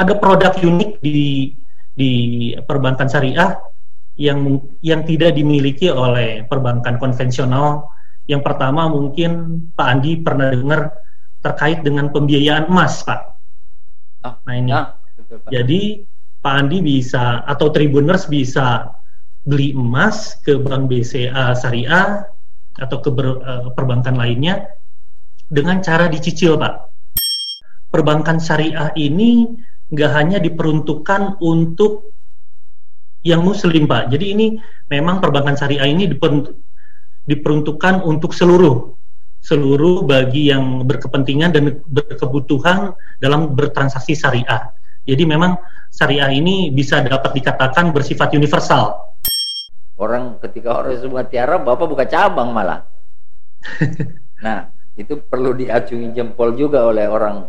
ada produk unik di di perbankan syariah yang yang tidak dimiliki oleh perbankan konvensional. Yang pertama mungkin Pak Andi pernah dengar terkait dengan pembiayaan emas, Pak. Oh, nah ini. Betul, Pak. Jadi Pak Andi bisa atau Tribuners bisa beli emas ke bank BCA Syariah atau ke ber, uh, perbankan lainnya dengan cara dicicil, Pak. Perbankan syariah ini nggak hanya diperuntukkan untuk yang muslim, Pak. Jadi ini memang perbankan syariah ini diperuntukkan untuk seluruh seluruh bagi yang berkepentingan dan berkebutuhan dalam bertransaksi syariah. Jadi memang syariah ini bisa dapat dikatakan bersifat universal. Orang ketika orang semua tiara, Bapak buka cabang malah. nah, itu perlu diacungi jempol juga oleh orang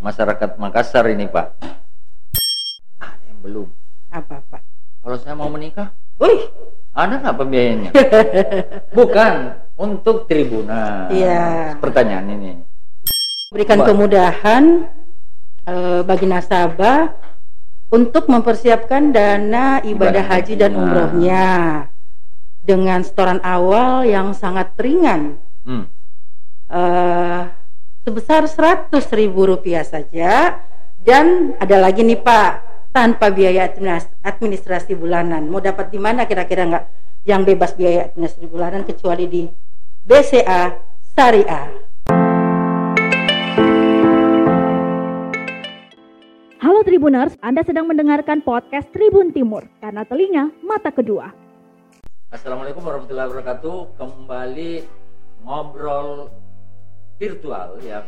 masyarakat Makassar ini Pak. Ah, yang belum. Apa Pak? Kalau saya mau menikah, wih, ada nggak pembiayanya? Bukan untuk tribunal. Iya. Pertanyaan ini. Berikan Coba. kemudahan uh, bagi nasabah untuk mempersiapkan dana ibadah, ibadah haji dan umrohnya dengan setoran awal yang sangat ringan. Hmm uh, sebesar seratus ribu rupiah saja dan ada lagi nih Pak tanpa biaya administrasi bulanan mau dapat di mana kira-kira nggak yang bebas biaya administrasi bulanan kecuali di BCA Syariah. Halo Tribuners, Anda sedang mendengarkan podcast Tribun Timur karena telinga mata kedua. Assalamualaikum warahmatullahi wabarakatuh. Kembali ngobrol virtual yang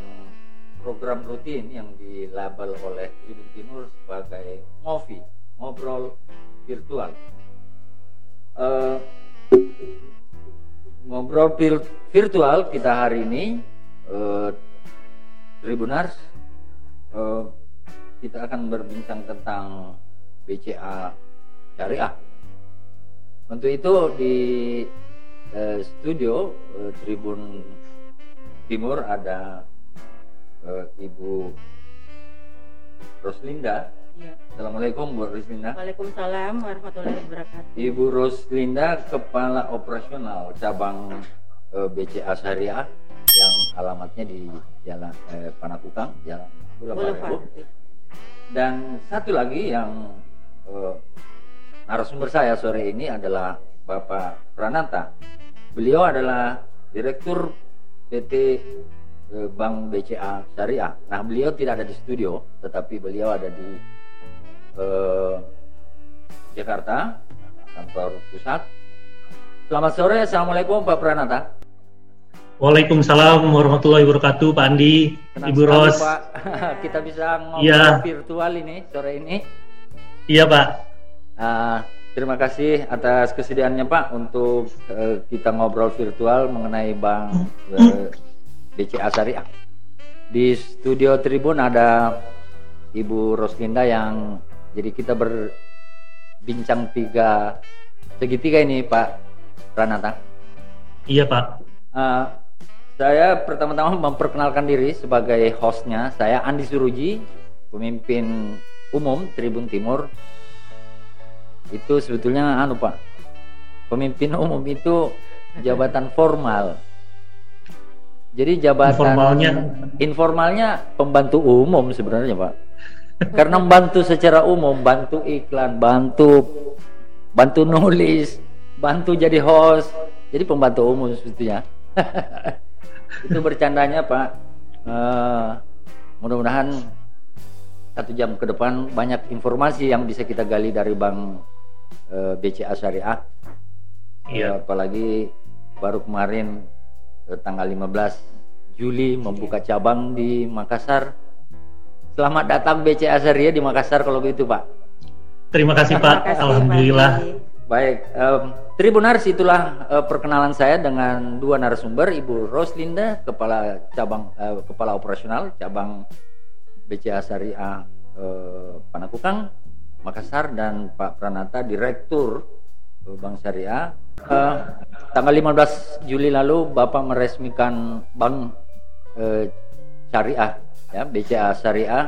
program rutin yang dilabel oleh Tribun Timur sebagai ngopi ngobrol virtual. Uh, ngobrol vir virtual kita hari ini uh, Tribunars uh, kita akan berbincang tentang BCA Syariah. Untuk itu di uh, studio uh, Tribun timur ada uh, Ibu Roslinda. Ya. Assalamualaikum Bu Roslinda. Waalaikumsalam warahmatullahi wabarakatuh. Ibu Roslinda Kepala Operasional Cabang uh, eh, BCA Syariah yang alamatnya di Jalan eh, Panakukang, Jalan Boulevard. Dan satu lagi yang uh, narasumber saya sore ini adalah Bapak Prananta. Beliau adalah Direktur PT eh, Bank BCA Syariah. Nah, beliau tidak ada di studio, tetapi beliau ada di eh, Jakarta, kantor pusat. Selamat sore, Assalamualaikum Pak Pranata. Waalaikumsalam warahmatullahi wabarakatuh, Pak Andi, Senang Ibu Ros. Pak, kita bisa ngobrol ya. virtual ini sore ini. Iya, Pak. Uh, Terima kasih atas kesediaannya Pak untuk uh, kita ngobrol virtual mengenai Bank uh, eh, BCA Syariah. Di studio Tribun ada Ibu Roslinda yang jadi kita berbincang tiga segitiga ini Pak Ranata. Iya Pak. Uh, saya pertama-tama memperkenalkan diri sebagai hostnya. Saya Andi Suruji, pemimpin umum Tribun Timur itu sebetulnya anu pak pemimpin umum itu jabatan formal. Jadi jabatan informalnya? informalnya pembantu umum sebenarnya pak. Karena membantu secara umum bantu iklan bantu bantu nulis bantu jadi host. Jadi pembantu umum sebetulnya. Itu bercandanya pak. Uh, mudah-mudahan satu jam ke depan banyak informasi yang bisa kita gali dari Bang uh, eh, BCA Syariah. Iya. Uh, apalagi baru kemarin uh, tanggal 15 Juli membuka cabang di Makassar. Selamat datang BCA Syariah di Makassar kalau begitu Pak. Terima kasih Pak. Kasih, Alhamdulillah. Pak. Baik, um, Tribunars itulah uh, perkenalan saya dengan dua narasumber, Ibu Roslinda, kepala cabang uh, kepala operasional cabang BCA Syariah uh, Panakukang Makassar dan Pak Pranata Direktur Bank Syariah. Uh, tanggal 15 Juli lalu Bapak meresmikan Bank uh, Syariah ya BCA Syariah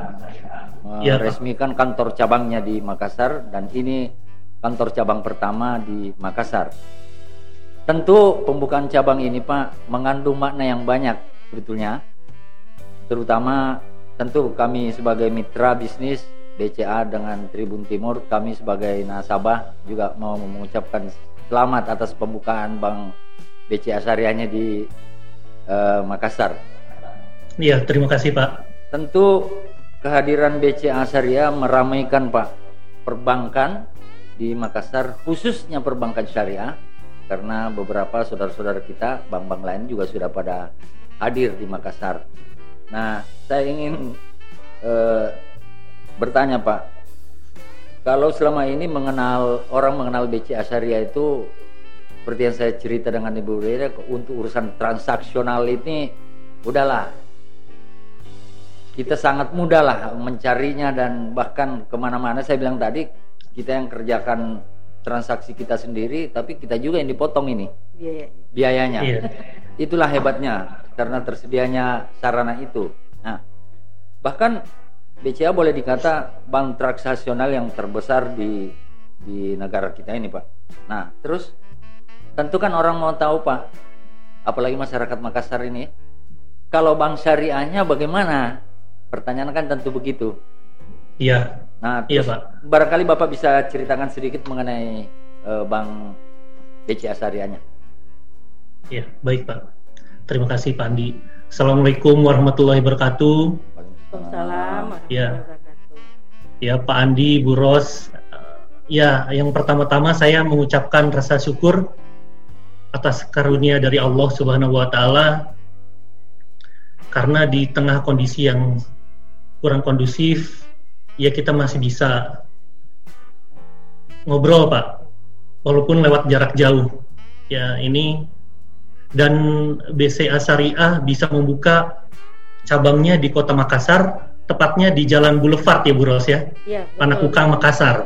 Iya, meresmikan kantor cabangnya di Makassar dan ini kantor cabang pertama di Makassar. Tentu pembukaan cabang ini Pak mengandung makna yang banyak sebetulnya. Terutama tentu kami sebagai mitra bisnis BCA dengan Tribun Timur, kami sebagai nasabah juga mau mengucapkan selamat atas pembukaan Bank BCA Syariahnya di eh, Makassar. Iya, terima kasih Pak. Tentu kehadiran BCA Syariah meramaikan Pak perbankan di Makassar khususnya perbankan syariah karena beberapa saudara-saudara kita bank-bank lain juga sudah pada hadir di Makassar. Nah, saya ingin eh, bertanya Pak, kalau selama ini mengenal orang mengenal BCA Syariah itu seperti yang saya cerita dengan Ibu Rira untuk urusan transaksional ini udahlah. Kita sangat mudah lah mencarinya dan bahkan ke mana-mana. Saya bilang tadi kita yang kerjakan transaksi kita sendiri tapi kita juga yang dipotong ini. Biaya. biayanya. Iya. itulah hebatnya karena tersedianya sarana itu. Nah bahkan BCA boleh dikata bank transaksional yang terbesar di di negara kita ini pak nah terus tentu kan orang mau tahu pak apalagi masyarakat Makassar ini kalau bank syariahnya bagaimana pertanyaan kan tentu begitu Iya, nah iya Pak. barangkali bapak bisa ceritakan sedikit mengenai eh, bank BCA syariahnya Iya, baik Pak. Terima kasih Pak Andi. Assalamualaikum warahmatullahi wabarakatuh. Waalaikumsalam warahmatullahi wabarakatuh. Ya Pak Andi, Bu Ros. Ya, yang pertama-tama saya mengucapkan rasa syukur atas karunia dari Allah Subhanahu wa taala karena di tengah kondisi yang kurang kondusif ya kita masih bisa ngobrol Pak walaupun lewat jarak jauh ya ini dan BCA Syariah bisa membuka cabangnya di Kota Makassar tepatnya di Jalan Boulevard ya Bu Ros ya Iya, betul. Panakukang Makassar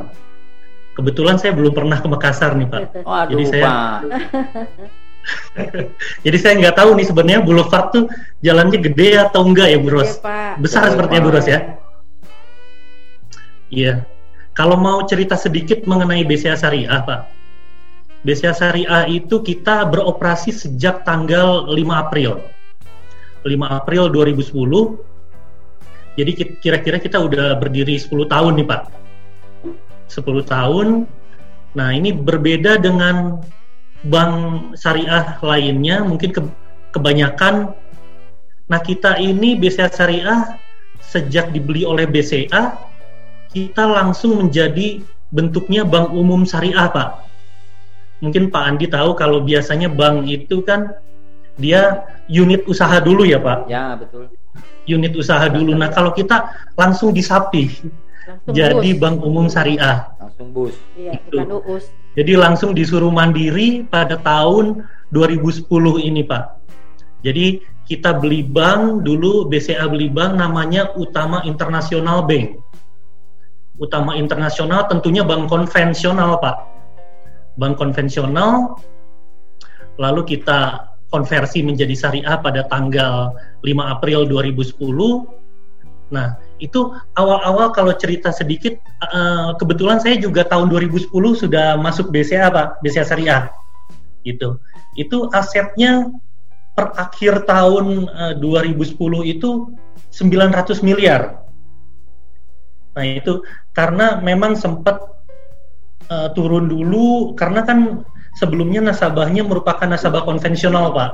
kebetulan saya belum pernah ke Makassar nih Pak oh aduh Jadi saya- pak jadi saya nggak tahu nih sebenarnya Boulevard tuh jalannya gede atau enggak ya Bu Ros Iya, Pak. besar Betul, sepertinya Bu. Ros ya Iya. Kalau mau cerita sedikit mengenai BCA Syariah, Pak. BCA Syariah itu kita beroperasi sejak tanggal 5 April. 5 April 2010. Jadi ki- kira-kira kita udah berdiri 10 tahun nih, Pak. 10 tahun. Nah, ini berbeda dengan bank syariah lainnya, mungkin ke- kebanyakan Nah, kita ini BCA Syariah sejak dibeli oleh BCA kita langsung menjadi bentuknya bank umum syariah, Pak. Mungkin Pak Andi tahu kalau biasanya bank itu kan dia unit usaha dulu ya, Pak. ya betul Unit usaha dulu. Nah, kalau kita langsung disapi Langsung jadi bus. bank umum syariah. langsung bus Iya, Itu. bukan uus. Jadi langsung disuruh mandiri pada tahun 2010 ini, Pak. Jadi kita beli bank dulu BCA beli bank namanya Utama Internasional Bank. Utama Internasional tentunya bank konvensional, Pak. Bank konvensional lalu kita konversi menjadi syariah pada tanggal 5 April 2010. Nah, itu awal-awal kalau cerita sedikit eh, kebetulan saya juga tahun 2010 sudah masuk BCA Pak, BCA Syariah. Gitu. Itu asetnya per akhir tahun eh, 2010 itu 900 miliar. Nah, itu karena memang sempat eh, turun dulu karena kan sebelumnya nasabahnya merupakan nasabah konvensional, Pak.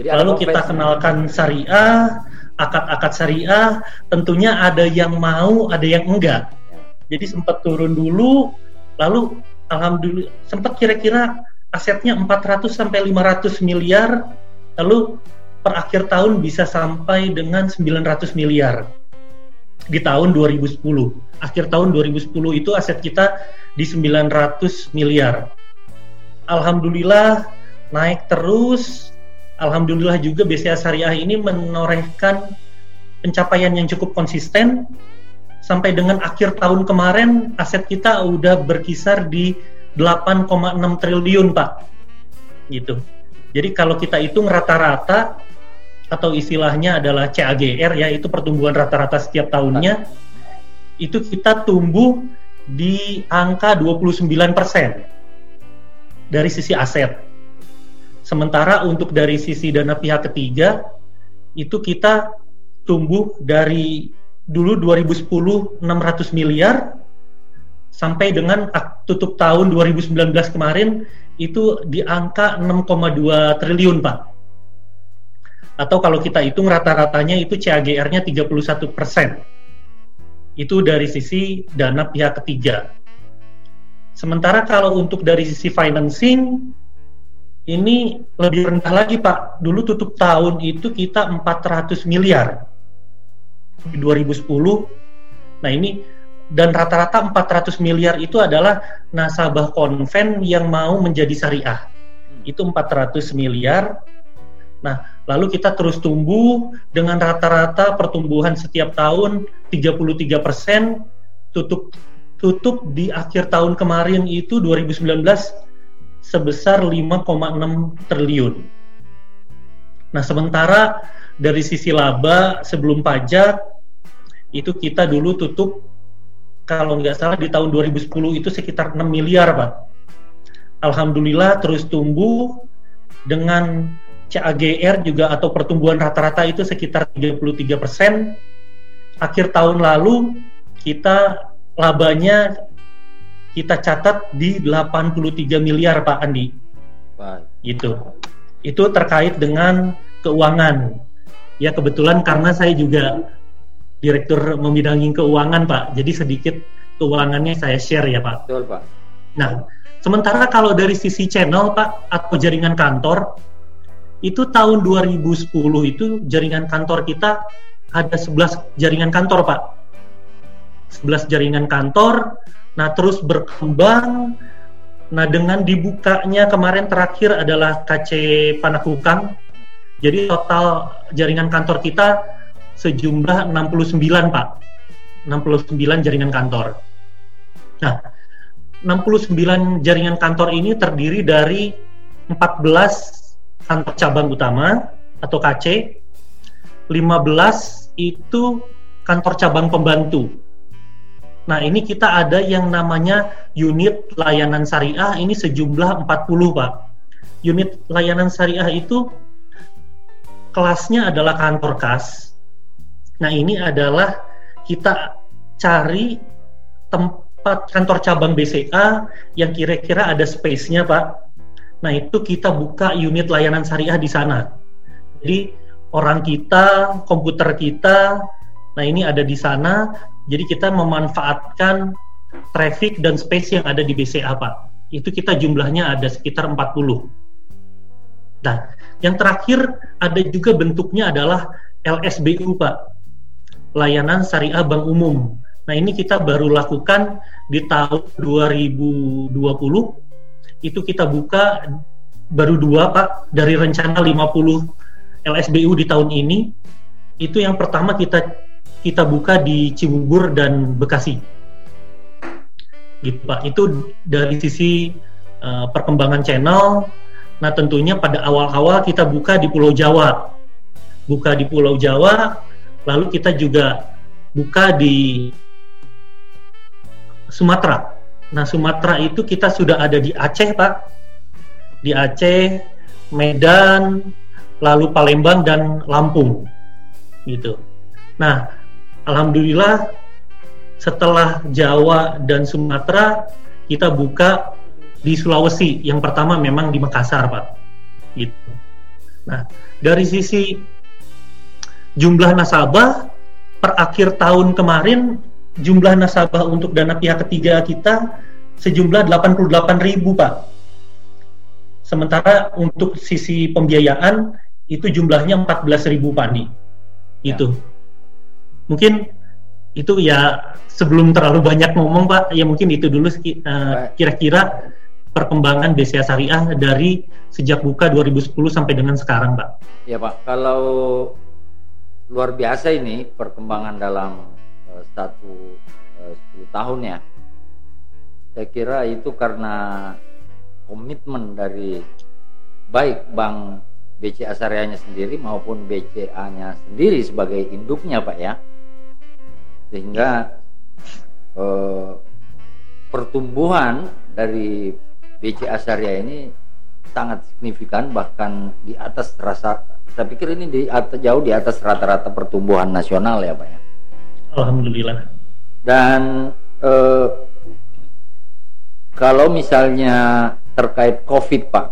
jadi Lalu kita kenalkan syariah, akad-akad syariah, tentunya ada yang mau, ada yang enggak. Jadi sempat turun dulu, lalu alhamdulillah sempat kira-kira asetnya 400 sampai 500 miliar, lalu per akhir tahun bisa sampai dengan 900 miliar di tahun 2010. Akhir tahun 2010 itu aset kita di 900 miliar. Alhamdulillah naik terus. Alhamdulillah juga BCA Syariah ini menorehkan pencapaian yang cukup konsisten. Sampai dengan akhir tahun kemarin aset kita udah berkisar di 8,6 triliun Pak. Gitu. Jadi kalau kita hitung rata-rata atau istilahnya adalah CAGR ya itu pertumbuhan rata-rata setiap tahunnya itu kita tumbuh di angka 29% dari sisi aset. Sementara untuk dari sisi dana pihak ketiga itu kita tumbuh dari dulu 2010 600 miliar sampai dengan tutup tahun 2019 kemarin itu di angka 6,2 triliun Pak atau kalau kita hitung rata-ratanya itu CAGR-nya 31 persen. Itu dari sisi dana pihak ketiga. Sementara kalau untuk dari sisi financing, ini lebih rendah lagi Pak. Dulu tutup tahun itu kita 400 miliar di 2010. Nah ini dan rata-rata 400 miliar itu adalah nasabah konven yang mau menjadi syariah. Itu 400 miliar Nah, lalu kita terus tumbuh dengan rata-rata pertumbuhan setiap tahun 33 persen, tutup tutup di akhir tahun kemarin itu 2019 sebesar 5,6 triliun. Nah, sementara dari sisi laba sebelum pajak itu kita dulu tutup kalau nggak salah di tahun 2010 itu sekitar 6 miliar, Pak. Alhamdulillah terus tumbuh dengan CAGR juga atau pertumbuhan rata-rata itu sekitar 33 persen. Akhir tahun lalu kita labanya kita catat di 83 miliar Pak Andi. Baik. Gitu. Itu terkait dengan keuangan. Ya kebetulan karena saya juga direktur membidangi keuangan Pak. Jadi sedikit keuangannya saya share ya Pak. Betul Pak. Nah, sementara kalau dari sisi channel Pak atau jaringan kantor itu tahun 2010 itu jaringan kantor kita ada 11 jaringan kantor Pak 11 jaringan kantor nah terus berkembang. Nah dengan dibukanya kemarin terakhir adalah KC Panakukang. Jadi total jaringan kantor kita sejumlah 69 Pak. 69 jaringan kantor. Nah 69 jaringan kantor ini terdiri dari 14 kantor cabang utama atau KC, 15 itu kantor cabang pembantu. Nah, ini kita ada yang namanya unit layanan syariah ini sejumlah 40, Pak. Unit layanan syariah itu kelasnya adalah kantor kas. Nah, ini adalah kita cari tempat kantor cabang BCA yang kira-kira ada space-nya, Pak Nah, itu kita buka unit layanan syariah di sana. Jadi orang kita, komputer kita, nah ini ada di sana. Jadi kita memanfaatkan traffic dan space yang ada di BCA, Pak. Itu kita jumlahnya ada sekitar 40. Nah, yang terakhir ada juga bentuknya adalah LSBU, Pak. Layanan Syariah Bank Umum. Nah, ini kita baru lakukan di tahun 2020 itu kita buka baru dua Pak dari rencana 50 LSBU di tahun ini itu yang pertama kita kita buka di Cibubur dan Bekasi gitu Pak itu dari sisi uh, perkembangan channel nah tentunya pada awal-awal kita buka di Pulau Jawa buka di Pulau Jawa lalu kita juga buka di Sumatera Nah, Sumatera itu kita sudah ada di Aceh, Pak. Di Aceh, Medan, lalu Palembang dan Lampung. Gitu. Nah, alhamdulillah setelah Jawa dan Sumatera kita buka di Sulawesi. Yang pertama memang di Makassar, Pak. Gitu. Nah, dari sisi jumlah nasabah per akhir tahun kemarin jumlah nasabah untuk dana pihak ketiga kita sejumlah 88 ribu Pak. Sementara untuk sisi pembiayaan itu jumlahnya 14 ribu Pak nih. Ya. Mungkin itu ya sebelum terlalu banyak ngomong Pak, ya mungkin itu dulu uh, kira-kira perkembangan BCA Syariah dari sejak buka 2010 sampai dengan sekarang Pak. Ya Pak, kalau luar biasa ini perkembangan dalam Eh, satu sepuluh tahun ya saya kira itu karena komitmen dari baik Bank BCA Syariahnya sendiri maupun BCA-nya sendiri sebagai induknya Pak ya sehingga eh, pertumbuhan dari BCA Syariah ini sangat signifikan bahkan di atas rasa saya pikir ini di atas, jauh di atas rata-rata pertumbuhan nasional ya Pak ya. Alhamdulillah. Dan eh, kalau misalnya terkait COVID Pak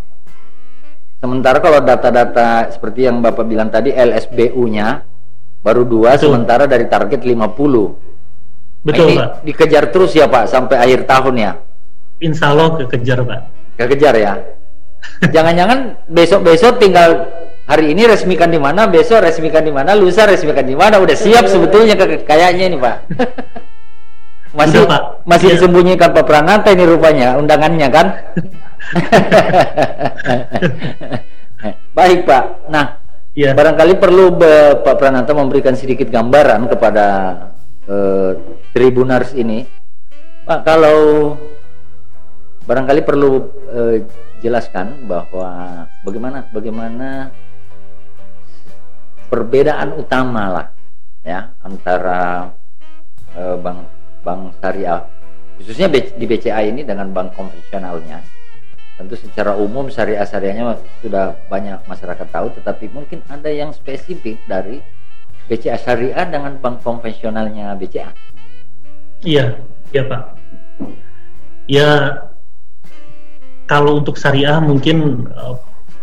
sementara kalau data-data seperti yang Bapak bilang tadi LSBU-nya baru dua Betul. sementara dari target 50 Betul nah, ini Pak dikejar terus ya Pak sampai akhir tahun ya Insya Allah kekejar Pak kekejar ya Jangan-jangan besok-besok tinggal hari ini resmikan di mana, besok resmikan di mana, lusa resmikan di mana, udah siap sebetulnya kayaknya ini Pak. masih Udah, Pak. masih ya. disembunyikan Pak Pranata ini rupanya undangannya kan. Baik Pak. Nah, ya. barangkali perlu Pak Pranata memberikan sedikit gambaran kepada uh, Tribunars ini. Pak, kalau barangkali perlu uh, jelaskan bahwa bagaimana bagaimana perbedaan utama lah ya antara uh, bank bank syariah khususnya di BCA ini dengan bank konvensionalnya tentu secara umum syariah syariahnya sudah banyak masyarakat tahu tetapi mungkin ada yang spesifik dari BCA syariah dengan bank konvensionalnya BCA iya iya pak ya kalau untuk syariah mungkin uh,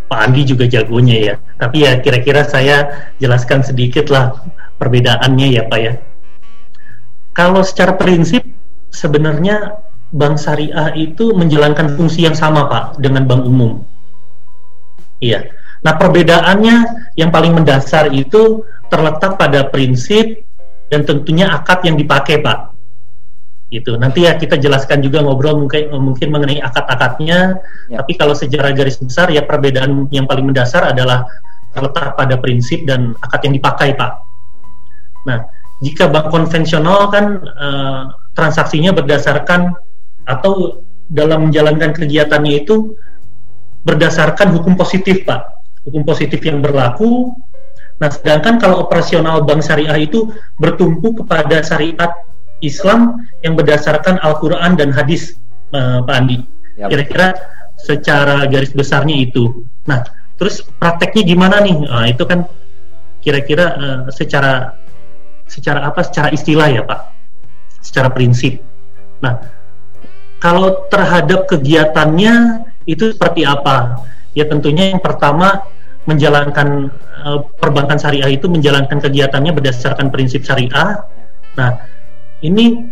Pak Andi juga jagonya ya. Tapi ya kira-kira saya jelaskan sedikit lah perbedaannya ya Pak ya. Kalau secara prinsip sebenarnya bank syariah itu menjalankan fungsi yang sama Pak dengan bank umum. Iya. Nah perbedaannya yang paling mendasar itu terletak pada prinsip dan tentunya akad yang dipakai Pak gitu. Nanti ya kita jelaskan juga ngobrol mungkin mungkin mengenai akad-akadnya. Ya. Tapi kalau sejarah garis besar ya perbedaan yang paling mendasar adalah terletak pada prinsip dan akad yang dipakai, Pak. Nah, jika bank konvensional kan uh, transaksinya berdasarkan atau dalam menjalankan kegiatannya itu berdasarkan hukum positif, Pak. Hukum positif yang berlaku. Nah, sedangkan kalau operasional bank syariah itu bertumpu kepada syariat Islam yang berdasarkan Al-Quran dan hadis uh, Pak Andi. Kira-kira secara garis besarnya itu. Nah, terus prakteknya gimana nih? Nah, itu kan kira-kira uh, secara secara apa? Secara istilah ya Pak, secara prinsip. Nah, kalau terhadap kegiatannya itu seperti apa? Ya tentunya yang pertama menjalankan uh, perbankan syariah itu menjalankan kegiatannya berdasarkan prinsip syariah. Nah, ini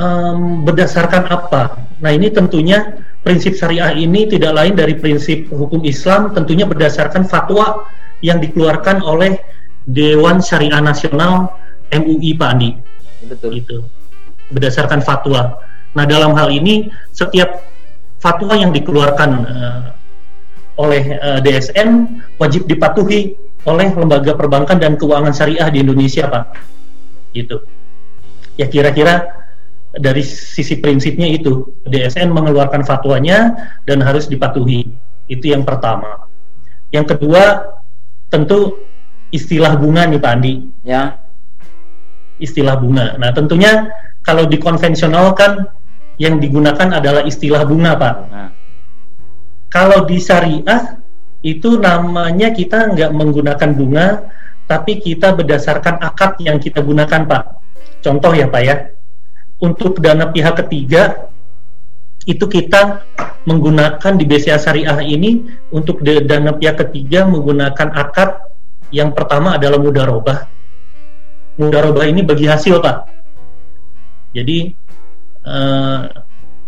um, berdasarkan apa? Nah ini tentunya prinsip syariah ini tidak lain dari prinsip hukum Islam tentunya berdasarkan fatwa yang dikeluarkan oleh Dewan Syariah Nasional MUI Pak Andi. Betul. Itu berdasarkan fatwa. Nah dalam hal ini setiap fatwa yang dikeluarkan uh, oleh uh, eh, DSN wajib dipatuhi oleh lembaga perbankan dan keuangan syariah di Indonesia Pak. Gitu. Ya kira-kira dari sisi prinsipnya itu DSN mengeluarkan fatwanya dan harus dipatuhi. Itu yang pertama. Yang kedua tentu istilah bunga nih Pak Andi. Ya. Istilah bunga. Nah tentunya kalau di konvensional kan yang digunakan adalah istilah bunga Pak nah. kalau di syariah itu namanya kita nggak menggunakan bunga tapi kita berdasarkan akad yang kita gunakan Pak. Contoh ya Pak ya, untuk dana pihak ketiga itu kita menggunakan di BCA Syariah ini untuk dana pihak ketiga menggunakan akad yang pertama adalah mudarobah. Mudarobah ini bagi hasil Pak. Jadi eh,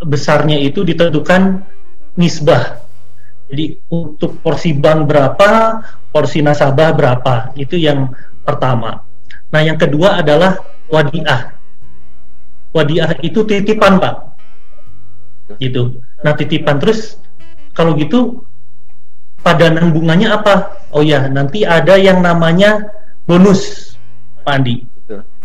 besarnya itu ditentukan nisbah jadi untuk porsi bank berapa, porsi nasabah berapa, itu yang pertama. Nah yang kedua adalah wadiah. Wadiah itu titipan pak, gitu. Nah titipan terus kalau gitu padanan bunganya apa? Oh ya nanti ada yang namanya bonus, Pak Andi.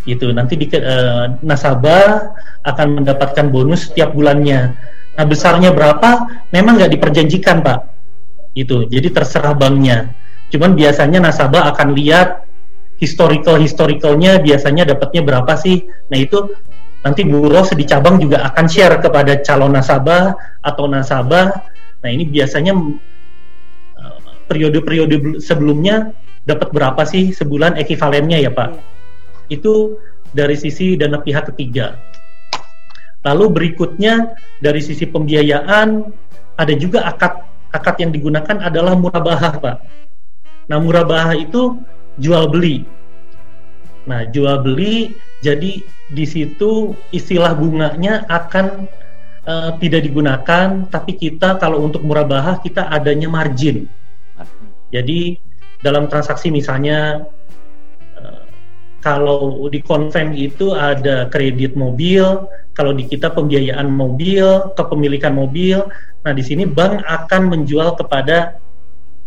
Gitu. Nanti di, uh, nasabah akan mendapatkan bonus setiap bulannya. Nah besarnya berapa? Memang nggak diperjanjikan pak Itu. Jadi terserah banknya. Cuman biasanya nasabah akan lihat historical historicalnya biasanya dapatnya berapa sih. Nah itu nanti buros di cabang juga akan share kepada calon nasabah atau nasabah. Nah ini biasanya eh, periode-periode sebelumnya dapat berapa sih sebulan ekivalennya ya Pak? Itu dari sisi dana pihak ketiga. Lalu berikutnya dari sisi pembiayaan ada juga akad akad yang digunakan adalah murabahah Pak. Nah murabahah itu jual beli. Nah jual beli jadi di situ istilah bunganya akan uh, tidak digunakan, tapi kita kalau untuk murabahah kita adanya margin. Jadi dalam transaksi misalnya kalau di konven itu ada kredit mobil, kalau di kita pembiayaan mobil, kepemilikan mobil. Nah, di sini bank akan menjual kepada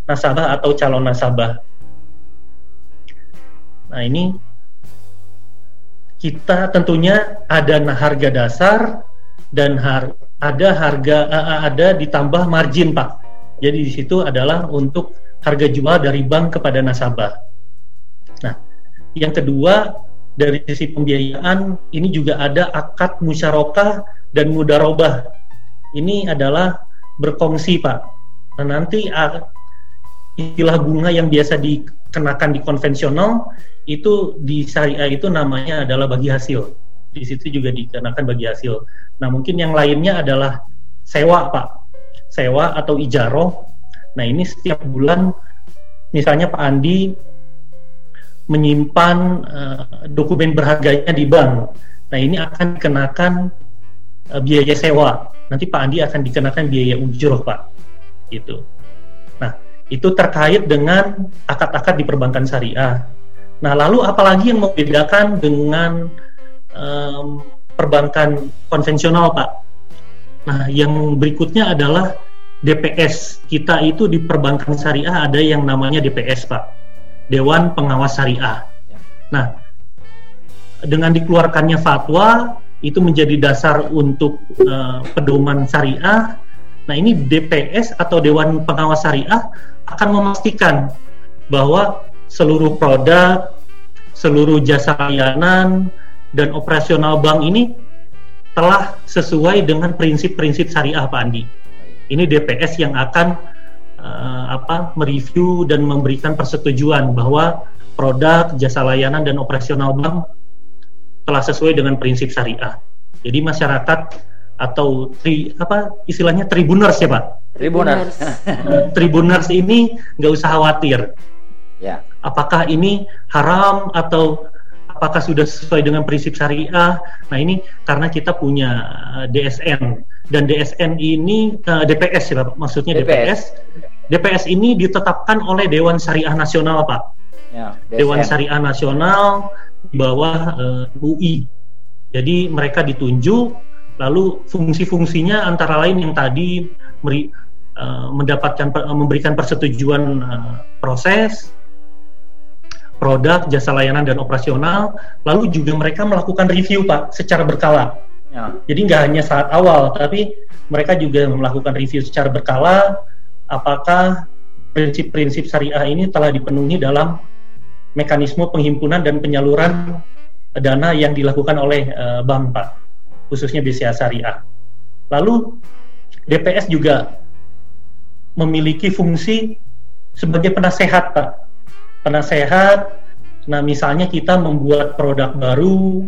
nasabah atau calon nasabah. Nah, ini kita tentunya ada harga dasar dan har ada harga ada ditambah margin, Pak. Jadi di situ adalah untuk harga jual dari bank kepada nasabah. Yang kedua, dari sisi pembiayaan ini juga ada akad musyarakah dan mudarobah. Ini adalah berkongsi, Pak. Nah, nanti istilah bunga yang biasa dikenakan di konvensional itu di syariah itu namanya adalah bagi hasil. Di situ juga dikenakan bagi hasil. Nah, mungkin yang lainnya adalah sewa, Pak. Sewa atau ijaroh. Nah, ini setiap bulan misalnya Pak Andi menyimpan uh, dokumen berharganya di bank. Nah ini akan dikenakan uh, biaya sewa. Nanti Pak Andi akan dikenakan biaya ujroh Pak. Gitu. Nah itu terkait dengan akad-akad di perbankan syariah. Nah lalu apalagi yang membedakan dengan um, perbankan konvensional Pak? Nah yang berikutnya adalah DPS. Kita itu di perbankan syariah ada yang namanya DPS Pak Dewan Pengawas Syariah. Ya. Nah, dengan dikeluarkannya fatwa itu menjadi dasar untuk uh, pedoman syariah. Nah, ini DPS atau Dewan Pengawas Syariah akan memastikan bahwa seluruh produk, seluruh jasa layanan dan operasional bank ini telah sesuai dengan prinsip-prinsip syariah Pak Andi. Ini DPS yang akan uh, apa mereview dan memberikan persetujuan bahwa produk, jasa layanan dan operasional bank telah sesuai dengan prinsip syariah. Jadi masyarakat atau tri, apa istilahnya tribuners ya Pak? Tribuners. tribuners ini nggak usah khawatir. Ya. Apakah ini haram atau apakah sudah sesuai dengan prinsip syariah? Nah ini karena kita punya eh, DSN dan DSN ini uh, eh, DPS ya Pak, maksudnya DPS. DPS. DPS ini ditetapkan oleh Dewan Syariah Nasional Pak. Ya, Dewan Syariah Nasional di bawah uh, eh, UI. Jadi mereka ditunjuk, lalu fungsi-fungsinya antara lain yang tadi meri, uh, mendapatkan uh, memberikan persetujuan uh, proses produk, jasa layanan dan operasional, lalu juga mereka melakukan review Pak secara berkala. Ya. Jadi nggak hanya saat awal, tapi mereka juga melakukan review secara berkala apakah prinsip-prinsip syariah ini telah dipenuhi dalam mekanisme penghimpunan dan penyaluran dana yang dilakukan oleh uh, bank Pak, khususnya BCA Syariah. Lalu DPS juga memiliki fungsi sebagai penasehat Pak penasehat. Nah, misalnya kita membuat produk baru,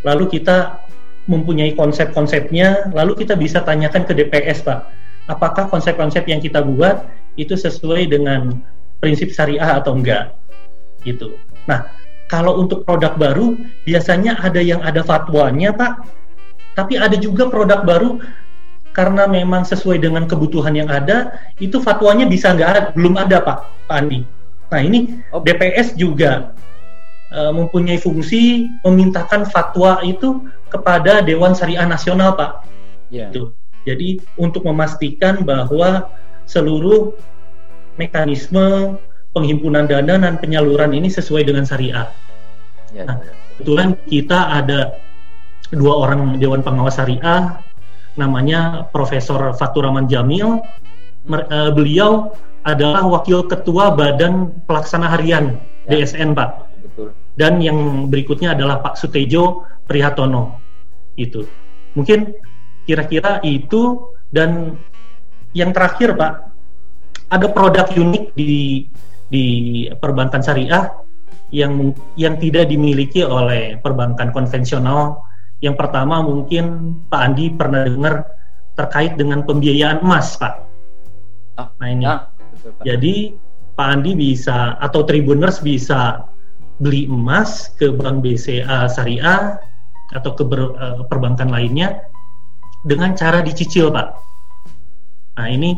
lalu kita mempunyai konsep-konsepnya, lalu kita bisa tanyakan ke DPS, Pak, apakah konsep-konsep yang kita buat itu sesuai dengan prinsip syariah atau enggak, gitu. Nah, kalau untuk produk baru, biasanya ada yang ada fatwanya, Pak, tapi ada juga produk baru karena memang sesuai dengan kebutuhan yang ada, itu fatwanya bisa enggak belum ada, Pak, Pak Andi. Nah ini. DPS juga mempunyai fungsi memintakan fatwa itu kepada Dewan Syariah Nasional, Pak. Yeah. Itu. Jadi untuk memastikan bahwa seluruh mekanisme penghimpunan dana dan penyaluran ini sesuai dengan syariah. Yeah, nah, kebetulan kita ada dua orang Dewan Pengawas Syariah, namanya Profesor Faturaman Jamil Mer- uh, beliau adalah wakil ketua Badan Pelaksana Harian Ya. DSN Pak. Dan yang berikutnya adalah Pak Sutejo Prihatono. Itu. Mungkin kira-kira itu dan yang terakhir Pak ada produk unik di di perbankan syariah yang yang tidak dimiliki oleh perbankan konvensional. Yang pertama mungkin Pak Andi pernah dengar terkait dengan pembiayaan emas Pak. Ah, nah ini. Ya, betul, Pak. jadi Pak Andi bisa atau Tribuners bisa beli emas ke bank BCA Syariah atau ke ber- eh, perbankan lainnya dengan cara dicicil, Pak. Nah, ini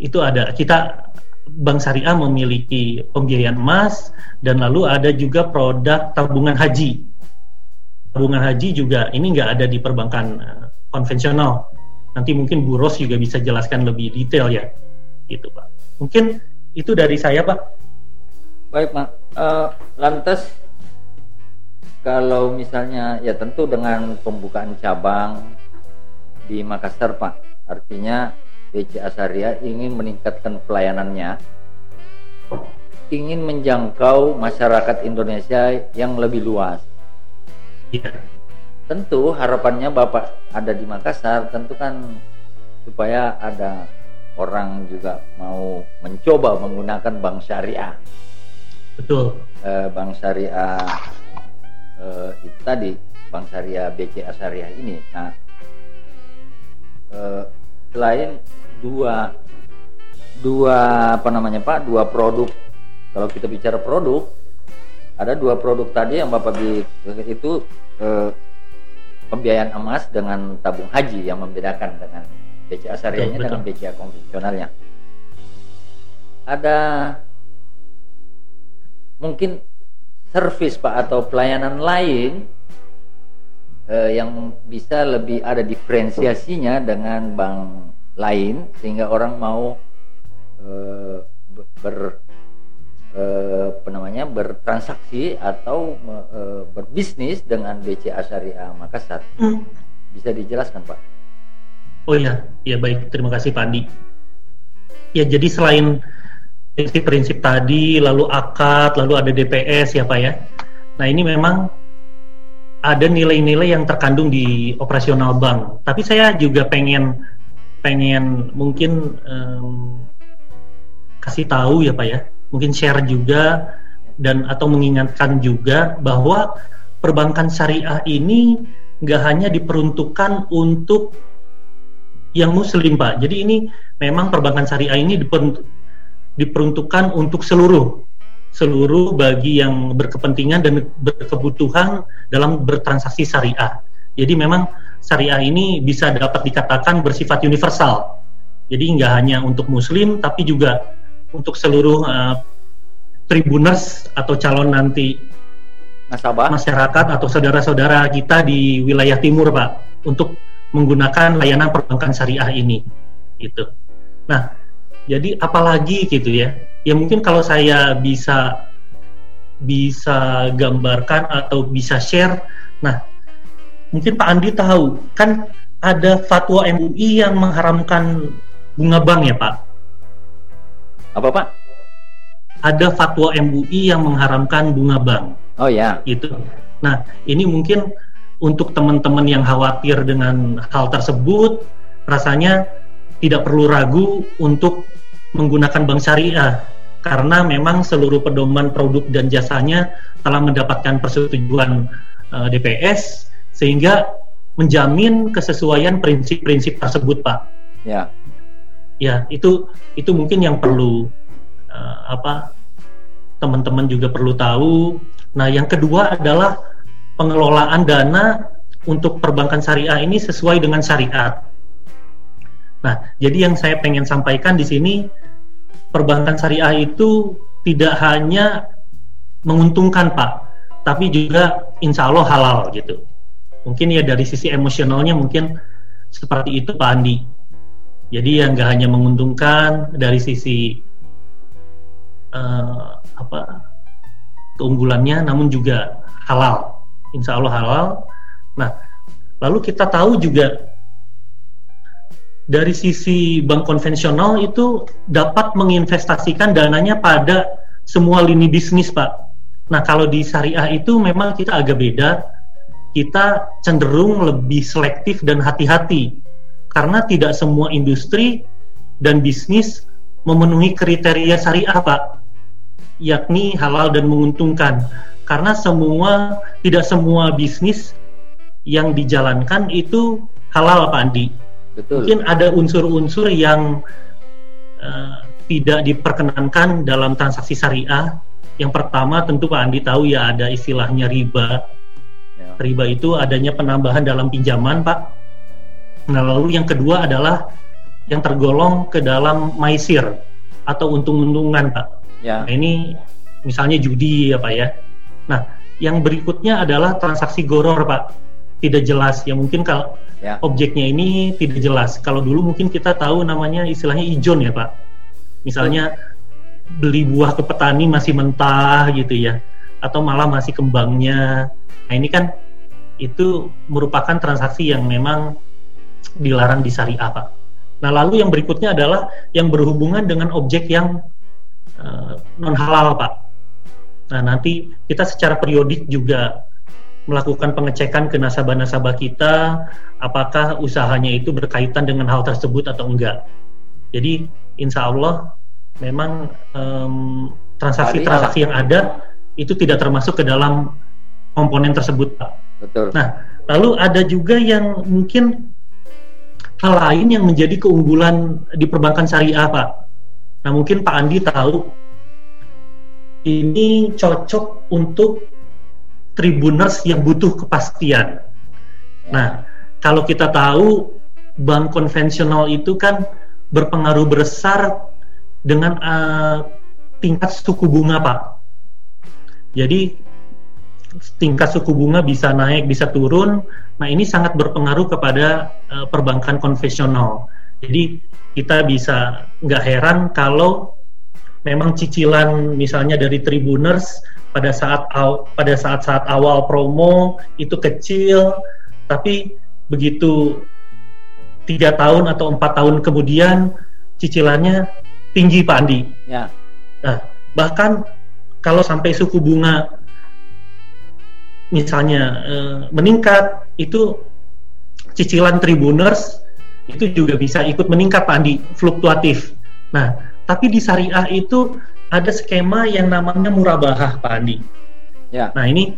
itu ada kita Bank Syariah memiliki pembiayaan emas dan lalu ada juga produk tabungan haji. Tabungan haji juga ini nggak ada di perbankan eh, konvensional. Nanti mungkin Bu Ros juga bisa jelaskan lebih detail ya, gitu Pak. Mungkin itu dari saya Pak. Baik, Pak. Eh, lantas kalau misalnya ya tentu dengan pembukaan cabang di Makassar, Pak. Artinya BCA Syariah ingin meningkatkan pelayanannya, ingin menjangkau masyarakat Indonesia yang lebih luas. Iya, Tentu harapannya Bapak ada di Makassar, tentu kan supaya ada orang juga mau mencoba menggunakan bank syariah. Betul. Eh, bank syariah eh, itu tadi, bank syariah BCA syariah ini. Nah, eh, selain dua dua apa namanya Pak, dua produk. Kalau kita bicara produk, ada dua produk tadi yang Bapak bi itu eh, pembiayaan emas dengan tabung haji yang membedakan dengan BCA syariahnya Betul, dengan BCA konvensionalnya. Ada mungkin servis Pak atau pelayanan lain eh, yang bisa lebih ada diferensiasinya dengan bank lain sehingga orang mau eh, be- ber eh, apa namanya bertransaksi atau eh, berbisnis dengan BCA Syariah Makassar Hmm. bisa dijelaskan Pak? Oh iya, ya baik. Terima kasih Pak Andi. Ya jadi selain prinsip-prinsip tadi, lalu akad, lalu ada DPS ya Pak ya. Nah ini memang ada nilai-nilai yang terkandung di operasional bank. Tapi saya juga pengen pengen mungkin em, kasih tahu ya Pak ya, mungkin share juga dan atau mengingatkan juga bahwa perbankan syariah ini nggak hanya diperuntukkan untuk yang muslim Pak. Jadi ini memang perbankan syariah ini diper- diperuntukkan untuk seluruh seluruh bagi yang berkepentingan dan berkebutuhan dalam bertransaksi syariah. Jadi memang syariah ini bisa dapat dikatakan bersifat universal. Jadi nggak hanya untuk muslim tapi juga untuk seluruh eh, tribuners atau calon nanti Nasabah? masyarakat atau saudara-saudara kita di wilayah timur, Pak, untuk menggunakan layanan perbankan syariah ini, gitu. Nah, jadi apalagi gitu ya? Ya mungkin kalau saya bisa bisa gambarkan atau bisa share, nah mungkin Pak Andi tahu kan ada fatwa MUI yang mengharamkan bunga bank ya Pak. Apa Pak? Ada fatwa MUI yang mengharamkan bunga bank. Oh ya, itu. Nah, ini mungkin untuk teman-teman yang khawatir dengan hal tersebut, rasanya tidak perlu ragu untuk menggunakan bank syariah karena memang seluruh pedoman produk dan jasanya telah mendapatkan persetujuan eh, DPS sehingga menjamin kesesuaian prinsip-prinsip tersebut, Pak. ya. Ya, itu itu mungkin yang perlu eh, apa teman-teman juga perlu tahu. Nah, yang kedua adalah pengelolaan dana untuk perbankan syariah ini sesuai dengan syariat. Nah, jadi yang saya pengen sampaikan di sini perbankan syariah itu tidak hanya menguntungkan, Pak, tapi juga insya Allah halal gitu. Mungkin ya dari sisi emosionalnya mungkin seperti itu, Pak Andi. Jadi yang nggak hanya menguntungkan dari sisi eh, apa keunggulannya, namun juga halal, insya Allah halal. Nah, lalu kita tahu juga dari sisi bank konvensional itu dapat menginvestasikan dananya pada semua lini bisnis, Pak. Nah, kalau di syariah itu memang kita agak beda. Kita cenderung lebih selektif dan hati-hati karena tidak semua industri dan bisnis memenuhi kriteria syariah, Pak, yakni halal dan menguntungkan. Karena semua tidak semua bisnis yang dijalankan itu halal, Pak Andi. Betul. Mungkin ada unsur-unsur yang uh, tidak diperkenankan dalam transaksi syariah. Yang pertama tentu Pak Andi tahu ya ada istilahnya riba. Ya. Riba itu adanya penambahan dalam pinjaman, Pak. Nah, lalu yang kedua adalah yang tergolong ke dalam maisir atau untung-untungan, Pak. Ya. Nah, ini misalnya judi ya, Pak ya. Nah, yang berikutnya adalah transaksi goror, Pak. Tidak jelas. Ya mungkin kalau ya. objeknya ini tidak jelas. Kalau dulu mungkin kita tahu namanya istilahnya ijon ya, Pak. Misalnya beli buah ke petani masih mentah gitu ya. Atau malah masih kembangnya. Nah, ini kan itu merupakan transaksi yang memang dilarang di syariah, Pak. Nah, lalu yang berikutnya adalah yang berhubungan dengan objek yang uh, eh, non halal, Pak. Nah, nanti kita secara periodik juga melakukan pengecekan ke nasabah-nasabah kita apakah usahanya itu berkaitan dengan hal tersebut atau enggak. Jadi, insya Allah memang transaksi-transaksi yang ada itu tidak termasuk ke dalam komponen tersebut, Pak. Betul. Nah, lalu ada juga yang mungkin hal lain yang menjadi keunggulan di perbankan syariah, Pak. Nah, mungkin Pak Andi tahu ini cocok untuk tribuners yang butuh kepastian. Nah, kalau kita tahu bank konvensional itu kan berpengaruh besar dengan uh, tingkat suku bunga, Pak. Jadi tingkat suku bunga bisa naik, bisa turun. Nah, ini sangat berpengaruh kepada uh, perbankan konvensional. Jadi kita bisa nggak heran kalau memang cicilan misalnya dari Tribuners pada saat aw, pada saat-saat awal promo itu kecil, tapi begitu tiga tahun atau empat tahun kemudian cicilannya tinggi Pak Andi. Ya. Nah, bahkan kalau sampai suku bunga misalnya uh, meningkat itu cicilan tribuners itu juga bisa ikut meningkat Pak Andi, fluktuatif. Nah, tapi di syariah itu ada skema yang namanya murabahah Pak Andi. Ya. Nah, ini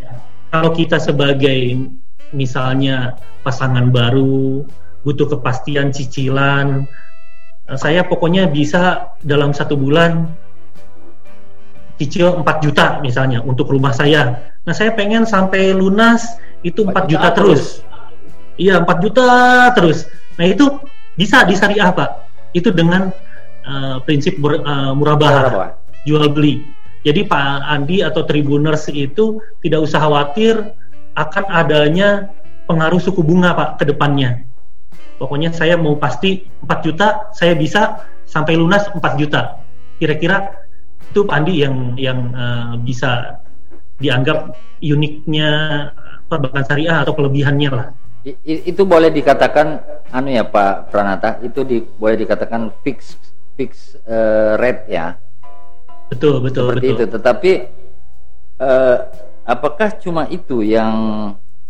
kalau kita sebagai misalnya pasangan baru butuh kepastian cicilan, eh, saya pokoknya bisa dalam satu bulan cicil 4 juta misalnya untuk rumah saya Nah saya pengen sampai lunas itu 4, 4 juta, juta terus. Iya 4 juta terus. Nah itu bisa di syariah Pak. Itu dengan uh, prinsip uh, murabah jual beli. Jadi Pak Andi atau Tribuners itu tidak usah khawatir akan adanya pengaruh suku bunga Pak ke depannya. Pokoknya saya mau pasti 4 juta, saya bisa sampai lunas 4 juta. Kira-kira itu Pak Andi yang yang uh, bisa dianggap uniknya perbankan syariah atau kelebihannya lah. I, itu boleh dikatakan anu ya Pak Pranata itu di, boleh dikatakan fix fix uh, rate ya. Betul betul Seperti betul. itu. Tetapi uh, apakah cuma itu yang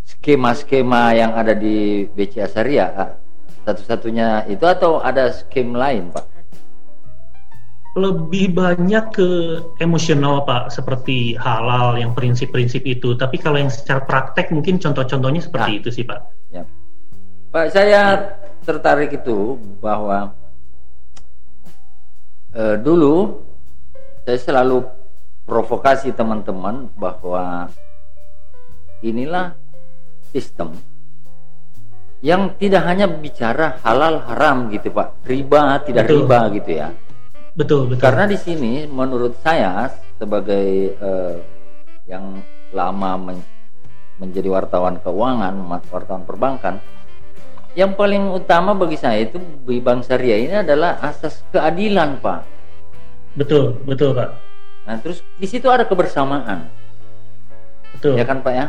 skema-skema yang ada di BCA Syariah satu-satunya itu atau ada skem lain Pak? lebih banyak ke emosional Pak seperti halal yang prinsip-prinsip itu tapi kalau yang secara praktek mungkin contoh-contohnya seperti nah, itu sih Pak ya. Pak saya tertarik itu bahwa eh, dulu saya selalu provokasi teman-teman bahwa inilah sistem yang tidak hanya bicara halal haram gitu Pak riba tidak Betul. riba gitu ya Betul, betul. Karena di sini menurut saya sebagai uh, yang lama men menjadi wartawan keuangan, wartawan perbankan, yang paling utama bagi saya itu di Bank Syariah ini adalah asas keadilan, Pak. Betul, betul, Pak. Nah, terus di situ ada kebersamaan. Betul. Ya kan, Pak ya?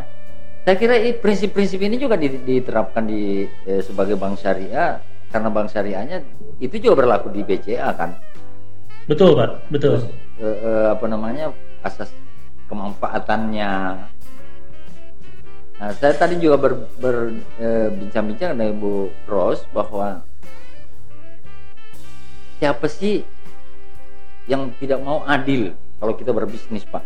Saya kira prinsip-prinsip ini juga diterapkan di eh, sebagai bank syariah karena bank syariahnya itu juga berlaku di BCA kan betul pak betul Terus, eh, eh, apa namanya asas kemanfaatannya nah saya tadi juga berbincang-bincang eh, dengan Ibu Ros bahwa siapa sih yang tidak mau adil kalau kita berbisnis pak.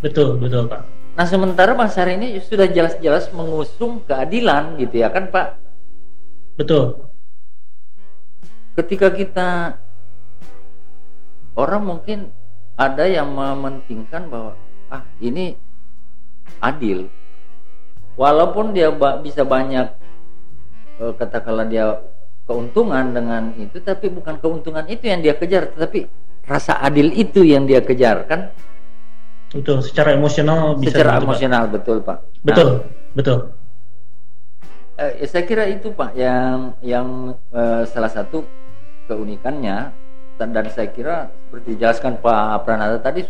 Betul betul pak. Nah sementara Bang Sari ini sudah jelas-jelas mengusung keadilan gitu ya kan pak? Betul. Ketika kita orang mungkin ada yang mementingkan bahwa ah ini adil. Walaupun dia bisa banyak eh, katakanlah dia keuntungan dengan itu tapi bukan keuntungan itu yang dia kejar tetapi rasa adil itu yang dia kejar kan betul secara emosional bisa secara emosional pak. betul pak betul nah, betul eh, saya kira itu pak yang yang eh, salah satu keunikannya dan, dan saya kira seperti dijelaskan Pak Pranata tadi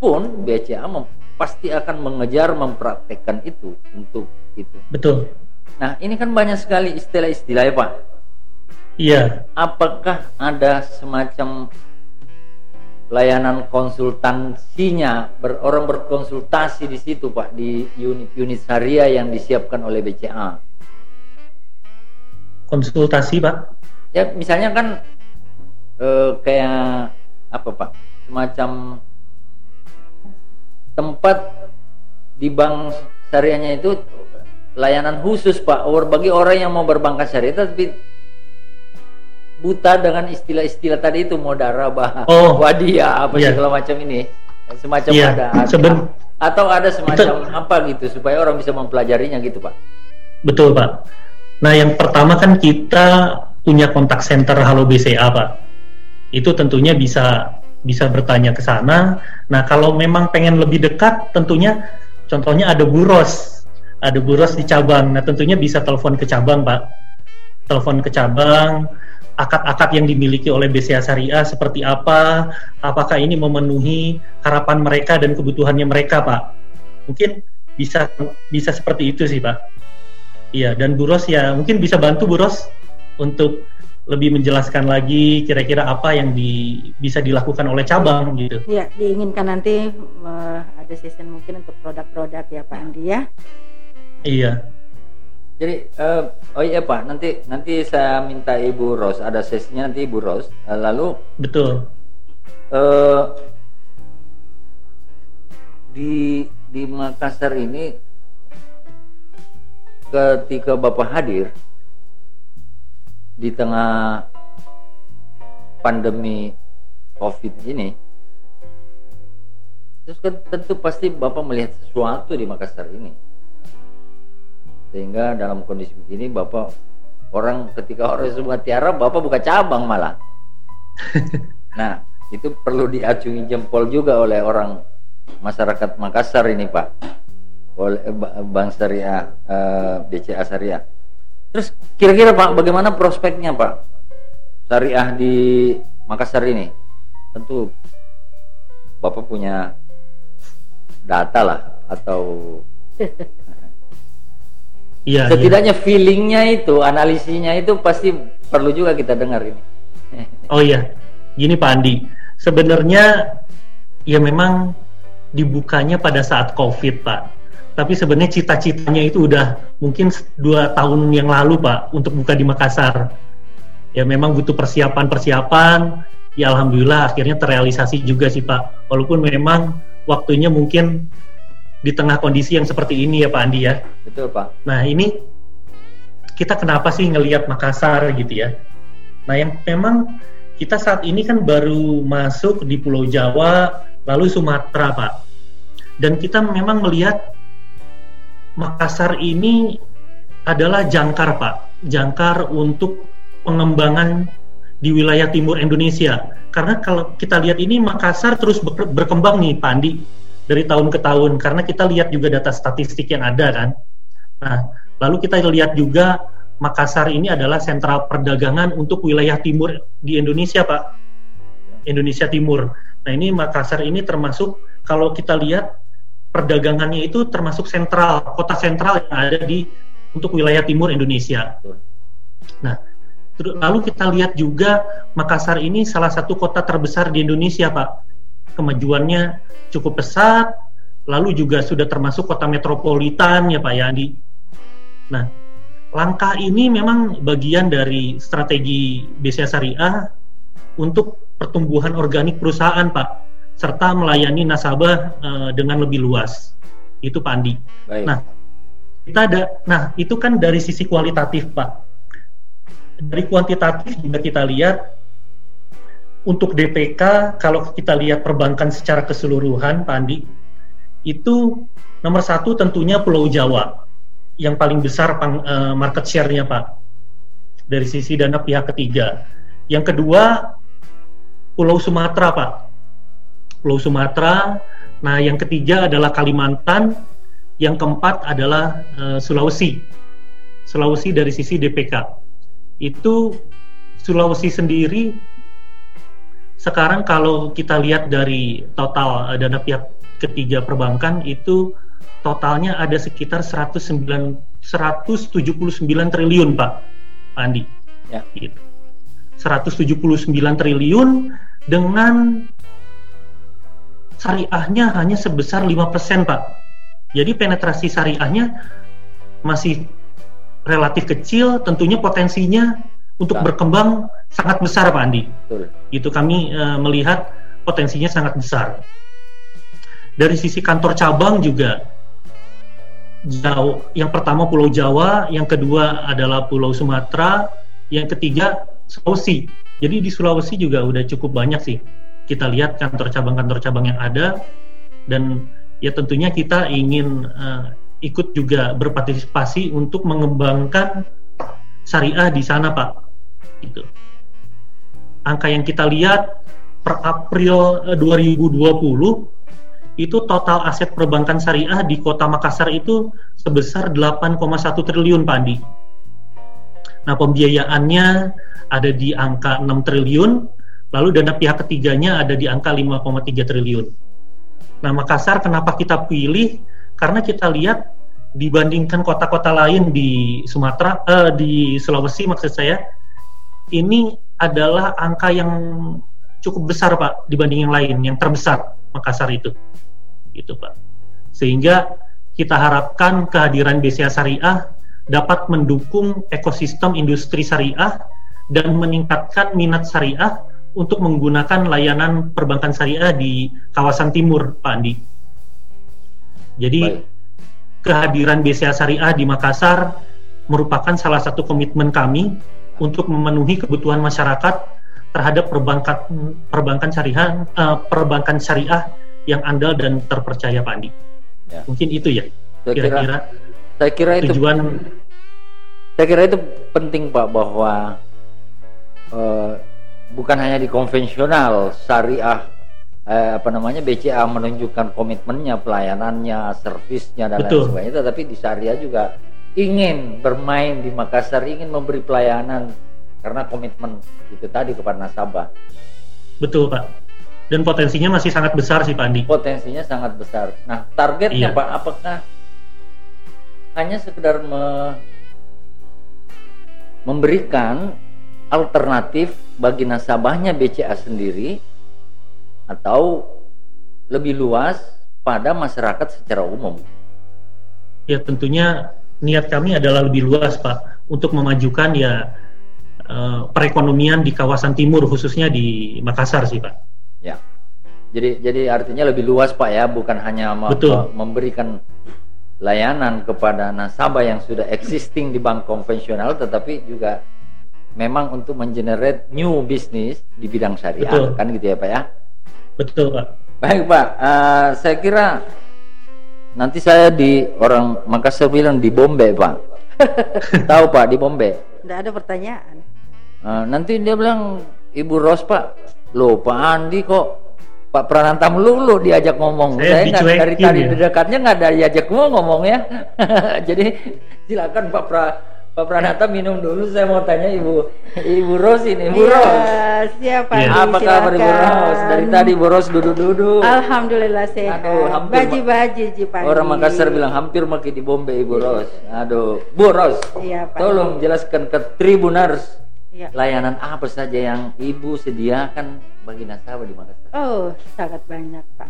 pun BCA pasti akan mengejar mempraktekkan itu untuk itu. Betul. Nah ini kan banyak sekali istilah-istilah ya Pak. Iya. Apakah ada semacam layanan konsultansinya ber, orang berkonsultasi di situ Pak di unit-unit syariah yang disiapkan oleh BCA? Konsultasi Pak? ya misalnya kan eh, kayak apa pak semacam tempat di bank syariahnya itu layanan khusus pak bagi orang yang mau berbank syariah tapi buta dengan istilah-istilah tadi itu mudarabah oh, wadia apa yeah. segala macam ini semacam yeah. ada, ada Seben atau ada semacam itu, apa gitu supaya orang bisa mempelajarinya gitu pak betul pak nah yang pertama kan kita punya kontak center Halo BCA Pak. Itu tentunya bisa bisa bertanya ke sana. Nah, kalau memang pengen lebih dekat tentunya contohnya ada buros. Ada buros di cabang. Nah, tentunya bisa telepon ke cabang, Pak. Telepon ke cabang, akad-akad yang dimiliki oleh BCA Syariah seperti apa, apakah ini memenuhi harapan mereka dan kebutuhannya mereka, Pak. Mungkin bisa bisa seperti itu sih, Pak. Iya, dan Buros ya mungkin bisa bantu Buros untuk lebih menjelaskan lagi kira-kira apa yang di, bisa dilakukan oleh cabang gitu. Iya, diinginkan nanti uh, ada season mungkin untuk produk-produk ya Pak Andi ya. Iya. Jadi uh, oh iya Pak, nanti nanti saya minta Ibu Ros ada sesinya nanti Ibu Ros. Uh, lalu betul. Uh, di di Makassar ini ketika Bapak hadir di tengah pandemi COVID ini, terus kan tentu pasti Bapak melihat sesuatu di Makassar ini. Sehingga dalam kondisi begini Bapak orang ketika orang semua tiara Bapak buka cabang malah. nah, itu perlu diacungi jempol juga oleh orang masyarakat Makassar ini Pak. Oleh Bank Syariah uh, eh, BCA Syariah Terus kira-kira Pak, bagaimana prospeknya Pak? Syariah di Makassar ini. Tentu Bapak punya data lah atau Iya. Setidaknya iya. feelingnya itu, analisisnya itu pasti perlu juga kita dengar ini. oh iya, gini Pak Andi, sebenarnya ya memang dibukanya pada saat COVID Pak tapi sebenarnya cita-citanya itu udah mungkin dua tahun yang lalu pak untuk buka di Makassar ya memang butuh persiapan-persiapan ya alhamdulillah akhirnya terrealisasi juga sih pak walaupun memang waktunya mungkin di tengah kondisi yang seperti ini ya Pak Andi ya. Betul pak. Nah ini kita kenapa sih ngelihat Makassar gitu ya? Nah yang memang kita saat ini kan baru masuk di Pulau Jawa lalu Sumatera pak. Dan kita memang melihat Makassar ini adalah jangkar Pak, jangkar untuk pengembangan di wilayah timur Indonesia. Karena kalau kita lihat ini Makassar terus berkembang nih Pak Andi dari tahun ke tahun karena kita lihat juga data statistik yang ada kan. Nah, lalu kita lihat juga Makassar ini adalah sentra perdagangan untuk wilayah timur di Indonesia, Pak. Indonesia Timur. Nah, ini Makassar ini termasuk kalau kita lihat perdagangannya itu termasuk sentral, kota sentral yang ada di untuk wilayah timur Indonesia. Nah, Lalu kita lihat juga Makassar ini salah satu kota terbesar di Indonesia, Pak. Kemajuannya cukup pesat, lalu juga sudah termasuk kota metropolitan ya Pak Yandi. Nah, langkah ini memang bagian dari strategi BCA Syariah untuk pertumbuhan organik perusahaan, Pak, serta melayani nasabah uh, dengan lebih luas. Itu Pak Andi. Baik. Nah, kita ada nah, itu kan dari sisi kualitatif, Pak. Dari kuantitatif juga kita lihat untuk DPK kalau kita lihat perbankan secara keseluruhan, Pak Andi, itu nomor satu tentunya Pulau Jawa yang paling besar uh, market share-nya Pak dari sisi dana pihak ketiga. Yang kedua Pulau Sumatera Pak, Pulau Sumatera. Nah yang ketiga adalah Kalimantan, yang keempat adalah uh, Sulawesi. Sulawesi dari sisi DPK itu Sulawesi sendiri sekarang kalau kita lihat dari total uh, dana pihak ketiga perbankan itu totalnya ada sekitar 109 179 triliun Pak Andi. Ya. Gitu. 179 triliun dengan syariahnya hanya sebesar 5% Pak. Jadi penetrasi syariahnya masih relatif kecil, tentunya potensinya untuk Pak. berkembang sangat besar Pak Andi. Betul. Itu kami uh, melihat potensinya sangat besar dari sisi kantor cabang juga jauh. Yang pertama Pulau Jawa, yang kedua adalah Pulau Sumatera, yang ketiga Sulawesi. Jadi di Sulawesi juga udah cukup banyak sih. Kita lihat kantor cabang-kantor cabang yang ada dan ya tentunya kita ingin uh, ikut juga berpartisipasi untuk mengembangkan syariah di sana, Pak. Gitu. Angka yang kita lihat per April 2020 eh, itu total aset perbankan syariah di kota Makassar itu sebesar 8,1 triliun Pak Andi. Nah pembiayaannya ada di angka 6 triliun, lalu dana pihak ketiganya ada di angka 5,3 triliun. Nah Makassar kenapa kita pilih? Karena kita lihat dibandingkan kota-kota lain di Sumatera, eh, di Sulawesi maksud saya, ini adalah angka yang cukup besar Pak dibanding yang lain, yang terbesar Makassar itu gitu Pak. Sehingga kita harapkan kehadiran BCA Syariah dapat mendukung ekosistem industri syariah dan meningkatkan minat syariah untuk menggunakan layanan perbankan syariah di kawasan timur, Pak Andi. Jadi. Kehadiran BCA Syariah di Makassar merupakan salah satu komitmen kami untuk memenuhi kebutuhan masyarakat terhadap perbankan perbankan syariah uh, perbankan syariah yang andal dan terpercaya Pak Andi. Ya. Mungkin itu ya. Kira-kira saya kira itu tujuan saya kira itu penting Pak bahwa uh, bukan hanya di konvensional syariah eh, apa namanya BCA menunjukkan komitmennya, pelayanannya, servisnya dan Betul. lain sebagainya, tetapi di syariah juga ingin bermain di Makassar, ingin memberi pelayanan karena komitmen itu tadi kepada nasabah. Betul Pak dan potensinya masih sangat besar sih Pak Andi. Potensinya sangat besar. Nah, targetnya iya. Pak, apakah hanya sekedar me memberikan alternatif bagi nasabahnya BCA sendiri atau lebih luas pada masyarakat secara umum? Ya tentunya niat kami adalah lebih luas Pak untuk memajukan ya eh, perekonomian di kawasan timur khususnya di Makassar sih Pak. Ya. Jadi jadi artinya lebih luas Pak ya, bukan hanya Betul. memberikan layanan kepada nasabah yang sudah existing di bank konvensional tetapi juga memang untuk mengenerate new business di bidang syariah Betul. kan gitu ya Pak ya. Betul Pak. Baik Pak, uh, saya kira nanti saya di orang Makassar bilang di Bombay Pak. Tahu Pak di Bombay? Tidak ada pertanyaan. Uh, nanti dia bilang Ibu Ros Pak Loh Pak Andi kok Pak Prananta melulu diajak ngomong. Saya, Saya nggak dari tadi ya. dekatnya nggak ada diajak ngomong ya. Jadi silakan Pak Pra Pak Pranata minum dulu. Saya mau tanya Ibu Ibu Ros ini. Ibu ya, Ros. Siapa? Ya. Apa kabar Ibu Ros? Dari tadi Ibu Ros duduk-duduk. Alhamdulillah sehat. Aduh, hampir baji-baji Pak. Orang Makassar bilang hampir makin di Bombay Ibu Ros. Aduh, Bu Ros. Iya, Pak. Tolong jelaskan ke Tribunars Iya. Layanan apa saja yang Ibu sediakan bagi nasabah di Makassar? Oh, sangat banyak, Pak.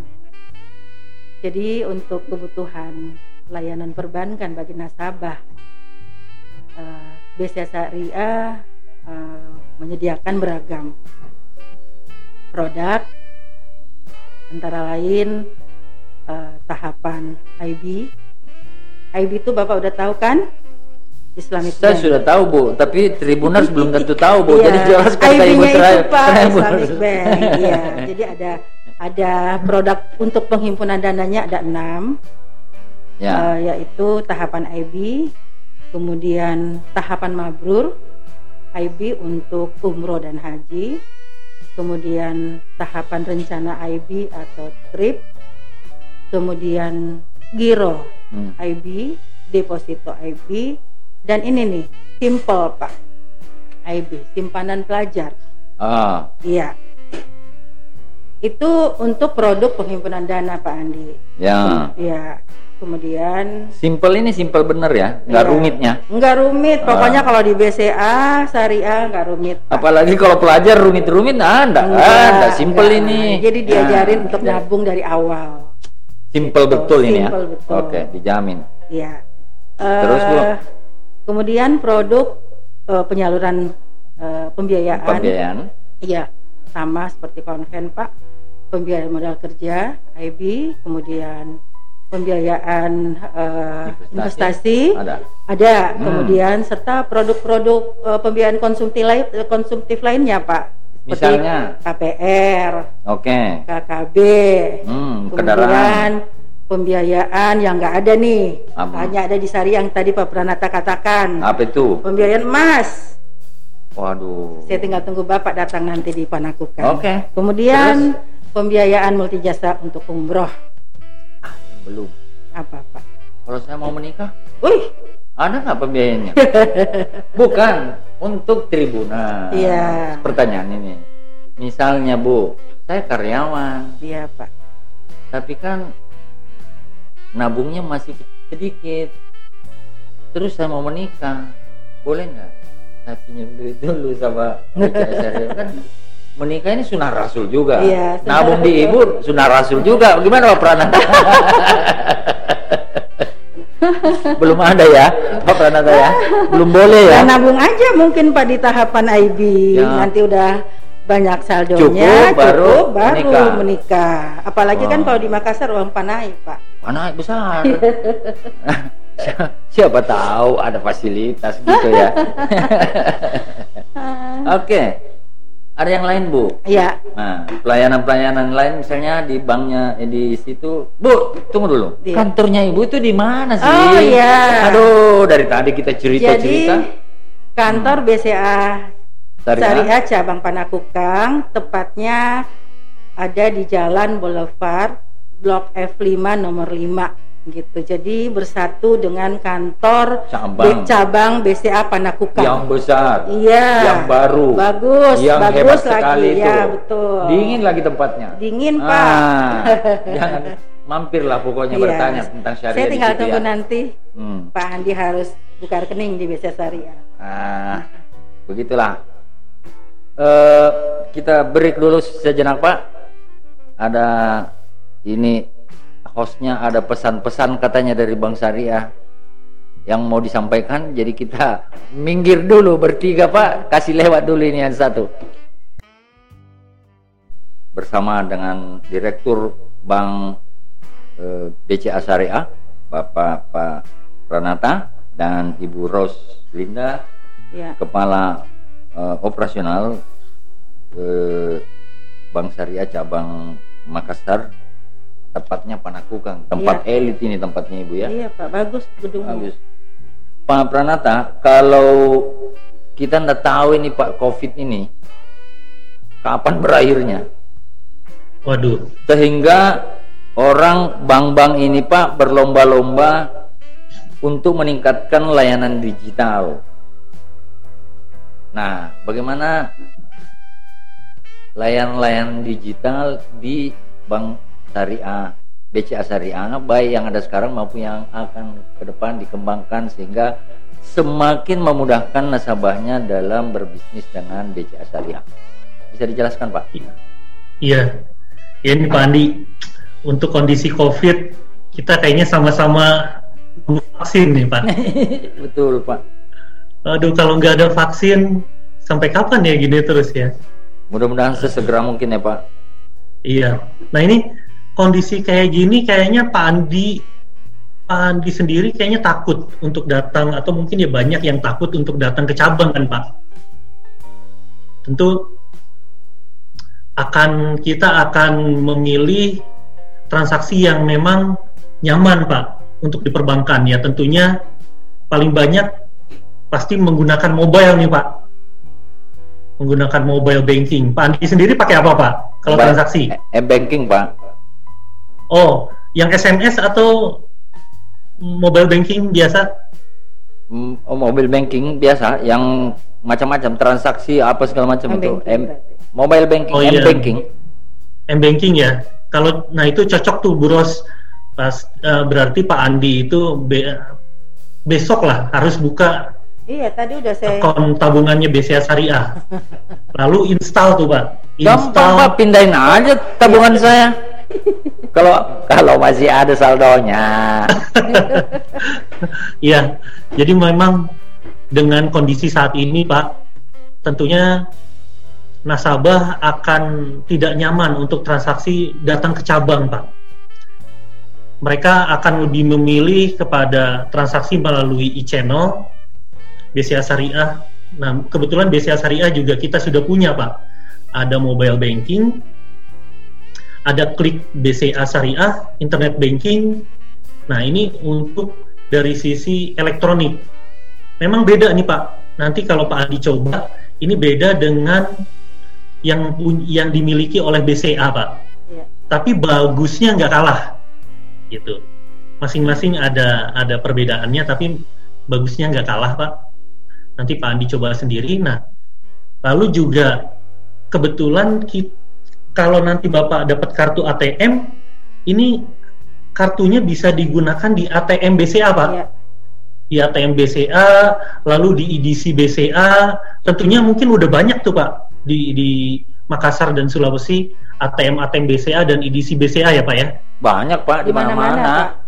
Jadi untuk kebutuhan layanan perbankan bagi nasabah, eh, BCA Syariah eh, menyediakan beragam produk, antara lain eh, tahapan IB. IB itu Bapak udah tahu kan? Islamic Saya Bank. sudah tahu Bu, tapi Tribuners belum tentu tahu Bu. Iya, Jadi jelaskan ke Ibu IB-nya itu. Pak. Islamic Bank. Iya, jadi ada ada produk untuk penghimpunan dananya ada enam, Ya. eh, yaitu tahapan IB, kemudian tahapan mabrur, IB untuk umroh dan haji, kemudian tahapan rencana IB atau trip, kemudian giro Hmm. IB, deposito IB, dan ini nih simple pak IB simpanan pelajar. Ah, Iya. Itu untuk produk penghimpunan dana Pak Andi. ya. Iya. Kemudian Simple ini simple bener ya, nggak Iya. rumitnya. nggak rumit, Ah. pokoknya kalau di BCA syariah nggak rumit. Pak. Apalagi kalau pelajar rumit-rumit, ah, enggak, Enggak, ada. Simple enggak. ini. Jadi diajarin Ya, untuk ya. nabung dari awal. Simple betul ini ya. Betul. Oke, dijamin. Iya. Terus, Bu? Eh, Kemudian produk eh, penyaluran eh, pembiayaan. Pembiayaan. Iya, sama seperti konven Pak. Pembiayaan modal kerja, IB, kemudian pembiayaan eh, Investasi. investasi, Ada. ada, Hmm. kemudian serta produk-produk eh, pembiayaan konsumtif lain, konsumtif lainnya Pak. Seperti Misalnya, KPR, oke. KKB, Hmm, kendaraan. kemudian pembiayaan yang nggak ada nih, Apa? hanya ada di Sari yang tadi Pak Pranata katakan. Apa itu? Pembiayaan emas. Waduh. Saya tinggal tunggu Bapak datang nanti di Panakukan. Oke. Kemudian pembiayaan multijasa untuk umroh. Belum. Apa Pak? Kalau saya mau menikah, Wih, ada nggak pembiayanya? Bukan untuk tribunal. Iya. Pertanyaan ini. Misalnya Bu, saya karyawan, iya Pak. tapi kan nabungnya masih sedikit. Terus saya mau menikah, boleh nggak? Saya pinjam duit dulu sama Syariah kan menikah ini sunnah rasul juga. Iya, sunnah Nabung di rasul. ibu sunnah rasul juga. Gimana Pak Pranata? Belum ada ya, Pak Pranata ya. Belum boleh ya. Nah, nabung aja mungkin Pak di tahapan IB. Ya. Nanti udah banyak saldonya, Cukup, baru cukup, baru menikah. menikah. Apalagi kan Wah. kalau di Makassar uang panai Pak. Mana besar. Siapa tahu ada fasilitas gitu ya. Oke. Ada yang lain, Bu? Iya, Nah, pelayanan-pelayanan lain misalnya di banknya eh, di situ. Bu, tunggu dulu. Iya. Kantornya Ibu itu di mana sih? Oh, iya. Aduh, dari tadi kita cerita-cerita. jadi kantor BCA Syariah. Syariah cabang Panakukang tepatnya ada di Jalan Boulevard Blok F5 nomor 5 gitu. Jadi bersatu dengan kantor Cabang. B- cabang BCA Panakukang. yang besar. Iya. Yang baru. Bagus, Yang bagus hebat lagi. sekali itu. Ya, betul. Dingin lagi tempatnya. Dingin, Pak. Ah, jangan mampirlah pokoknya Iya. bertanya tentang syariah Saya tinggal situ tunggu ya. nanti Hmm. Pak Andi harus buka rekening di BCA Syariah. Ah, begitulah. Eh, kita break dulu sejenak Pak. Ada ini hostnya ada pesan-pesan katanya dari Bang Syariah yang mau disampaikan. Jadi kita minggir dulu bertiga Pak. Kasih lewat dulu ini yang satu. Bersama dengan Direktur Bank eh, BCA Syariah, Bapak Pak Pranata dan Ibu Ros Linda Ya. kepala eh, operasional eh, Bank Syariah cabang Makassar tepatnya Panakukang tempat elit ini tempatnya ibu ya Iya, Pak. Bagus gedungnya. bagus Pak Pranata kalau kita nggak tahu ini Pak Covid ini kapan berakhirnya Waduh, sehingga orang bank-bank ini Pak berlomba-lomba untuk meningkatkan layanan digital. Nah, bagaimana layanan-layanan digital di Bank Syariah, BCA Syariah, baik yang ada sekarang maupun yang akan ke depan dikembangkan sehingga semakin memudahkan nasabahnya dalam berbisnis dengan BCA Syariah. Bisa dijelaskan Pak? Iya, ya ini Pak Andi, untuk kondisi COVID kita kayaknya sama-sama vaksin nih Pak. Betul Pak. Aduh kalau nggak ada vaksin sampai kapan ya gini terus ya? Mudah-mudahan sesegera mungkin ya Pak. Iya. Nah ini kondisi kayak gini kayaknya Pak Andi Pak Andi sendiri kayaknya takut untuk datang atau mungkin ya banyak yang takut untuk datang ke cabang kan Pak. Tentu akan kita akan memilih transaksi yang memang nyaman Pak untuk diperbankan. Ya tentunya paling banyak pasti menggunakan mobile nih Pak. Menggunakan mobile banking. Pak Andi sendiri pakai apa Pak kalau transaksi? e-banking Pak oh yang SMS atau mobile banking biasa mm, oh mobile banking biasa yang macam-macam transaksi apa segala macam itu M mobile banking, oh, iya. m-banking. M-banking ya. Kalau nah itu cocok tuh Buros pas uh, berarti Pak Andi itu be, besok lah harus buka Iya, tadi udah saya akun tabungannya BCA Syariah. Lalu install tuh, Pak. Install. Gampang, Pak, pindahin aja tabungan saya. Kalau kalau masih ada saldonya. Iya. jadi memang dengan kondisi saat ini, Pak, tentunya nasabah akan tidak nyaman untuk transaksi datang ke cabang, Pak. Mereka akan lebih memilih kepada transaksi melalui e-channel, BCA Syariah. Nah, kebetulan BCA Syariah juga kita sudah punya, Pak. Ada mobile banking, ada klik BCA Syariah, internet banking. Nah, ini untuk dari sisi elektronik. Memang beda nih, Pak. Nanti kalau Pak Adi coba, ini beda dengan yang yang dimiliki oleh BCA pak ya. tapi bagusnya nggak kalah gitu masing-masing ada ada perbedaannya tapi bagusnya nggak kalah pak nanti Pak Andi coba sendiri nah lalu juga kebetulan kita, kalau nanti Bapak dapat kartu ATM ini kartunya bisa digunakan di ATM BCA Pak ya. di ATM BCA lalu di EDC BCA tentunya mungkin udah banyak tuh Pak di di Makassar dan Sulawesi ATM ATM BCA dan EDC BCA ya Pak ya? Banyak Pak di mana-mana.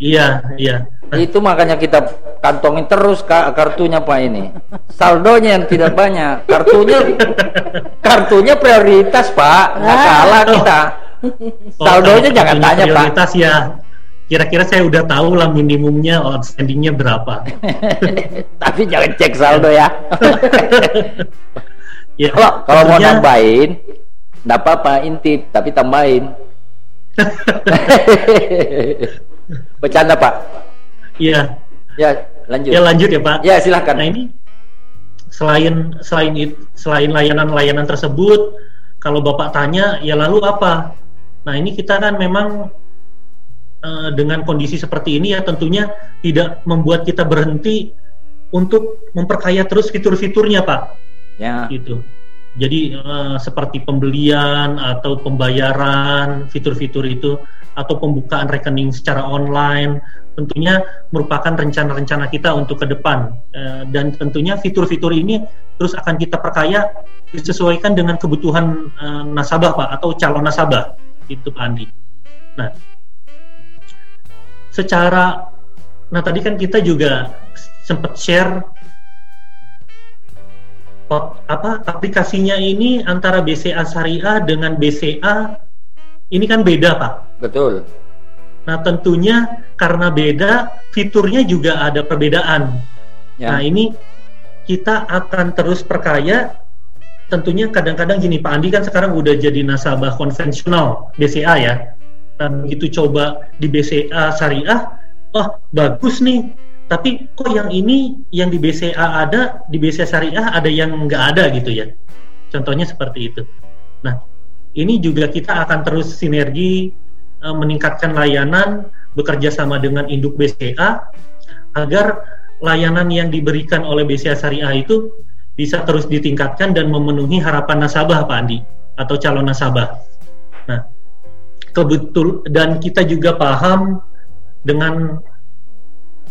Iya, iya. Itu makanya kita kantongin terus kak kartunya Pak ini. Saldonya yang tidak banyak. Kartunya kartunya prioritas Pak. Nggak ah. kalah kita. Oh, Saldonya oh, jangan tanya prioritas, Pak. Prioritas ya. Kira-kira saya udah tahu lah minimumnya outstandingnya berapa. Tapi jangan cek saldo ya. Ya, kalau kalau mau nambahin, enggak apa-apa intip, tapi tambahin. Bercanda Pak. Iya. Ya lanjut. Ya lanjut ya Pak. Ya silahkan. Nah ini selain selain selain layanan-layanan tersebut, kalau Bapak tanya, ya lalu apa? Nah ini kita kan memang uh, dengan kondisi seperti ini ya tentunya tidak membuat kita berhenti untuk memperkaya terus fitur-fiturnya Pak ya. gitu jadi uh, seperti pembelian atau pembayaran fitur-fitur itu atau pembukaan rekening secara online tentunya merupakan rencana-rencana kita untuk ke depan uh, dan tentunya fitur-fitur ini terus akan kita perkaya disesuaikan dengan kebutuhan uh, nasabah pak atau calon nasabah itu pak Andi. Nah, secara nah tadi kan kita juga sempat share apa aplikasinya ini antara BCA Syariah dengan BCA ini kan beda pak. Betul. Nah tentunya karena beda fiturnya juga ada perbedaan. Ya. Nah ini kita akan terus perkaya. Tentunya kadang-kadang gini Pak Andi kan sekarang udah jadi nasabah konvensional BCA ya. Dan begitu coba di BCA Syariah, oh bagus nih tapi kok yang ini yang di BCA ada di BCA Syariah ada yang nggak ada gitu ya contohnya seperti itu nah ini juga kita akan terus sinergi uh, meningkatkan layanan bekerja sama dengan induk BCA agar layanan yang diberikan oleh BCA Syariah itu bisa terus ditingkatkan dan memenuhi harapan nasabah Pak Andi atau calon nasabah. Nah, kebetul dan kita juga paham dengan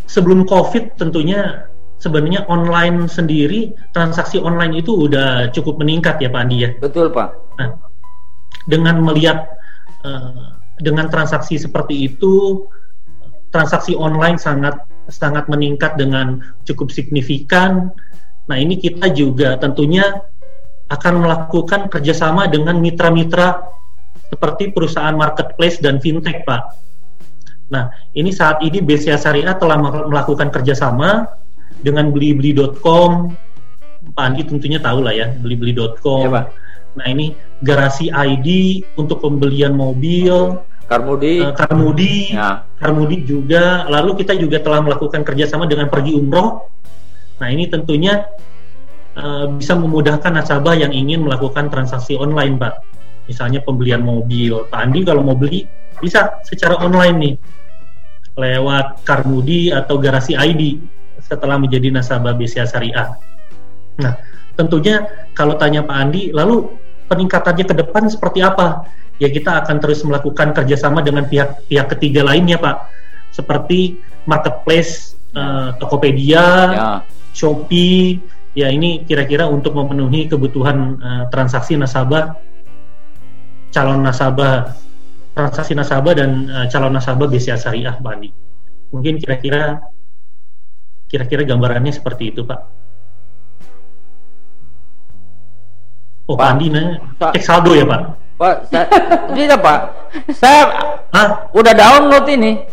sebelum COVID tentunya sebenarnya online sendiri transaksi online itu udah cukup meningkat ya Pak Andi ya. Betul Pak. Nah, dengan melihat uh, dengan transaksi seperti itu, transaksi online sangat sangat meningkat dengan cukup signifikan. Nah ini kita juga tentunya akan melakukan kerjasama dengan mitra-mitra seperti perusahaan marketplace dan fintech, Pak. Nah, ini saat ini BCA Syariah telah melakukan kerjasama dengan blibeli.com. Pak Andi tentunya tahu lah ya, blibeli.com. Ya, Pak. Nah, ini garasi ID untuk pembelian mobil. Karmudi. Uh, Karmudi. Ya. Karmudi juga. Lalu kita juga telah melakukan kerjasama dengan pergi umroh. Nah, ini tentunya uh, bisa memudahkan nasabah yang ingin melakukan transaksi online, Pak misalnya pembelian mobil. Pak Andi kalau mau beli bisa secara online nih lewat Karmudi atau Garasi ID setelah menjadi nasabah BCA Syariah. Nah, tentunya kalau tanya Pak Andi, lalu peningkatannya ke depan seperti apa? Ya kita akan terus melakukan kerjasama dengan pihak-pihak ketiga lainnya Pak, seperti marketplace, uh, Tokopedia, ya. Shopee, ya ini kira-kira untuk memenuhi kebutuhan uh, transaksi nasabah calon nasabah transaksi nasabah dan uh, calon nasabah BCA Syariah Pak Andi. Mungkin kira-kira kira-kira gambarannya seperti itu Pak. Oh Pak, Pak Andi nah, cek saldo ya Pak. Pak, saya, tidak Pak. Saya Hah? udah download ini.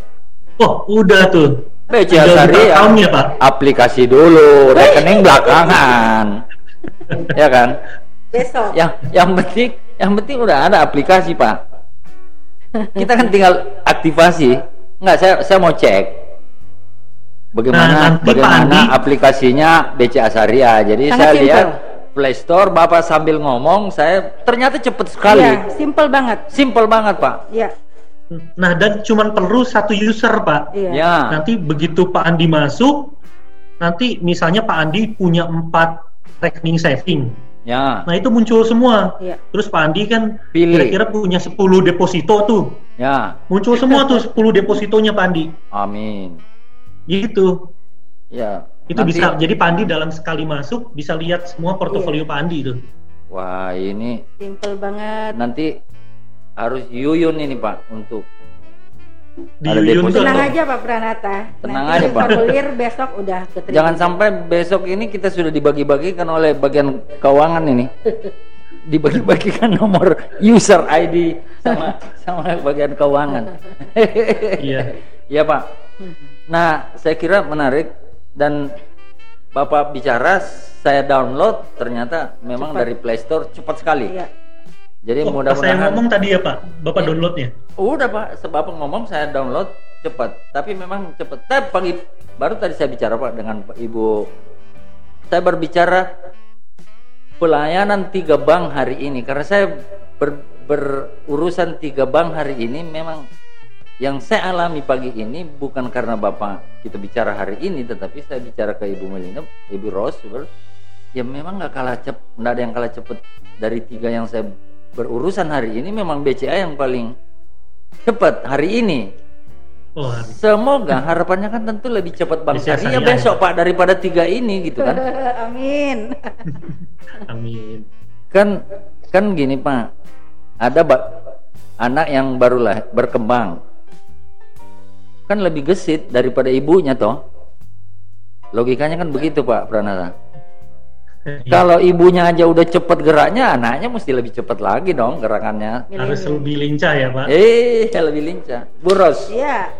Oh, udah tuh. BCA Syariah. Ya, Pak. Aplikasi dulu, rekening belakangan. ya kan? Besok. Yang yang penting yang penting udah ada aplikasi pak. Kita kan tinggal aktivasi. Enggak, saya saya mau cek bagaimana nah, bagaimana aplikasinya BCA Syariah. Jadi Sangat saya simple. lihat Play Store, Bapak sambil ngomong, saya ternyata cepet sekali. Iya, simple banget. Simple banget, Pak. Iya. Nah, dan cuma perlu satu user, Pak. Iya. Ya. Nanti begitu Pak Andi masuk, nanti misalnya Pak Andi punya empat rekening saving. Ya. Nah itu muncul semua. Ya. Terus Pak Andi kan kira-kira punya 10 deposito tuh. Ya. Muncul semua tuh 10 depositonya Pak Andi. Amin. Gitu. Ya. Itu Nanti... bisa jadi Pak Andi dalam sekali masuk bisa lihat semua portofolio ya. Pak Andi itu. Wah ini. Simple banget. Nanti harus yuyun ini Pak untuk di ada deposito. Tenang aja Pak Pranata. Tenang Nanti aja Pak. Formulir besok udah keterima. Jangan sampai besok ini kita sudah dibagi-bagikan oleh bagian keuangan ini. Dibagi-bagikan nomor user ID sama sama bagian keuangan. Iya. Iya Pak. Nah, saya kira menarik dan Bapak bicara saya download ternyata memang cepat. dari Play Store cepat sekali. Iya jadi oh, mudah-mudahan saya ngomong tadi ya Pak, Bapak ya. downloadnya. Udah Pak, sebab ngomong saya download cepat. Tapi memang cepat. Tapi pagi baru tadi saya bicara Pak dengan Ibu. Saya berbicara pelayanan tiga bank hari ini karena saya ber, berurusan tiga bank hari ini memang yang saya alami pagi ini bukan karena Bapak kita bicara hari ini tetapi saya bicara ke Ibu Melina, Ibu Ros ya memang nggak kalah cep, nggak ada yang kalah cepet dari tiga yang saya berurusan hari ini memang BCA yang paling cepat hari ini. Oh, hari. Semoga harapannya kan tentu lebih cepat Bang Syariah besok Pak daripada tiga ini gitu kan. Amin. Amin. Kan kan gini Pak. Ada ba anak yang barulah berkembang. Kan lebih gesit daripada ibunya toh. Logikanya kan begitu Pak Pranata. Iya. Kalau ibunya aja udah cepet geraknya, anaknya mesti lebih cepet lagi dong gerakannya. Harus lebih lincah ya Pak. Eh, lebih lincah. Buros. Iya.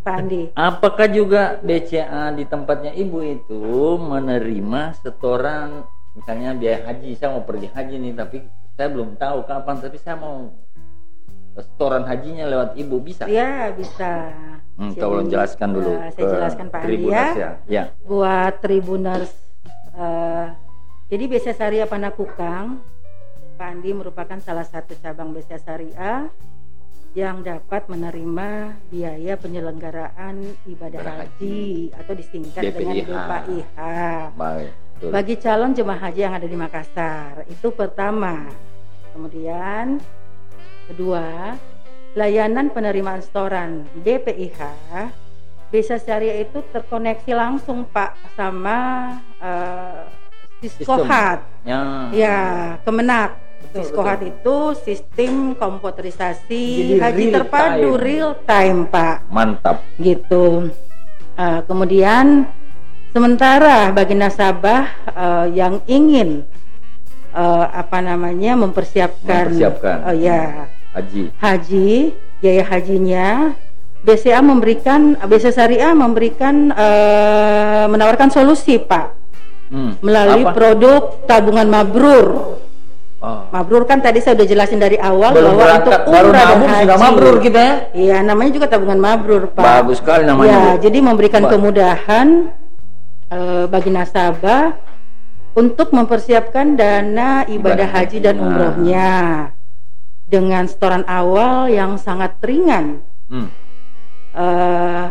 Pak Andi. Apakah juga BCA di tempatnya ibu itu menerima setoran misalnya biaya haji saya mau pergi haji nih tapi saya belum tahu kapan tapi saya mau setoran hajinya lewat ibu bisa? Iya bisa. Hmm, tolong jelaskan dulu. Uh, saya jelaskan Pak Andi ya. ya. Buat Tribuners uh, jadi BCA Syariah Panakukang Pak Andi merupakan salah satu cabang BCA Syariah yang dapat menerima biaya penyelenggaraan ibadah haji atau disingkat BPIH. dengan BPIH. Baik, Bagi calon jemaah haji yang ada di Makassar, itu pertama. Kemudian kedua, layanan penerimaan setoran BPIH Desa Syariah itu terkoneksi langsung Pak sama uh, Siskohat. Ya. Ya, Kemenak. Betul, Siskohat betul. itu sistem komputerisasi Jadi haji real terpadu time. real time Pak. Mantap. gitu. Eh, kemudian sementara bagi nasabah eh, yang ingin eh, apa namanya mempersiapkan, Mempersiapkan. oh ya Haji. haji biaya hajinya BCA memberikan BCA Syariah memberikan eh, menawarkan solusi Pak Hmm. melalui Apa? produk tabungan mabrur. Oh. Mabrur kan tadi saya udah jelasin dari awal Baru bahwa untuk berangkat, baru umrah dan haji. sudah mabrur kita ya. Iya, namanya juga tabungan mabrur, Pak. Bagus sekali namanya. Ya, jadi memberikan Ba- kemudahan eh, bagi nasabah untuk mempersiapkan dana ibadah Ibadah haji dan umrohnya dengan setoran awal yang sangat ringan. Hmm. eh,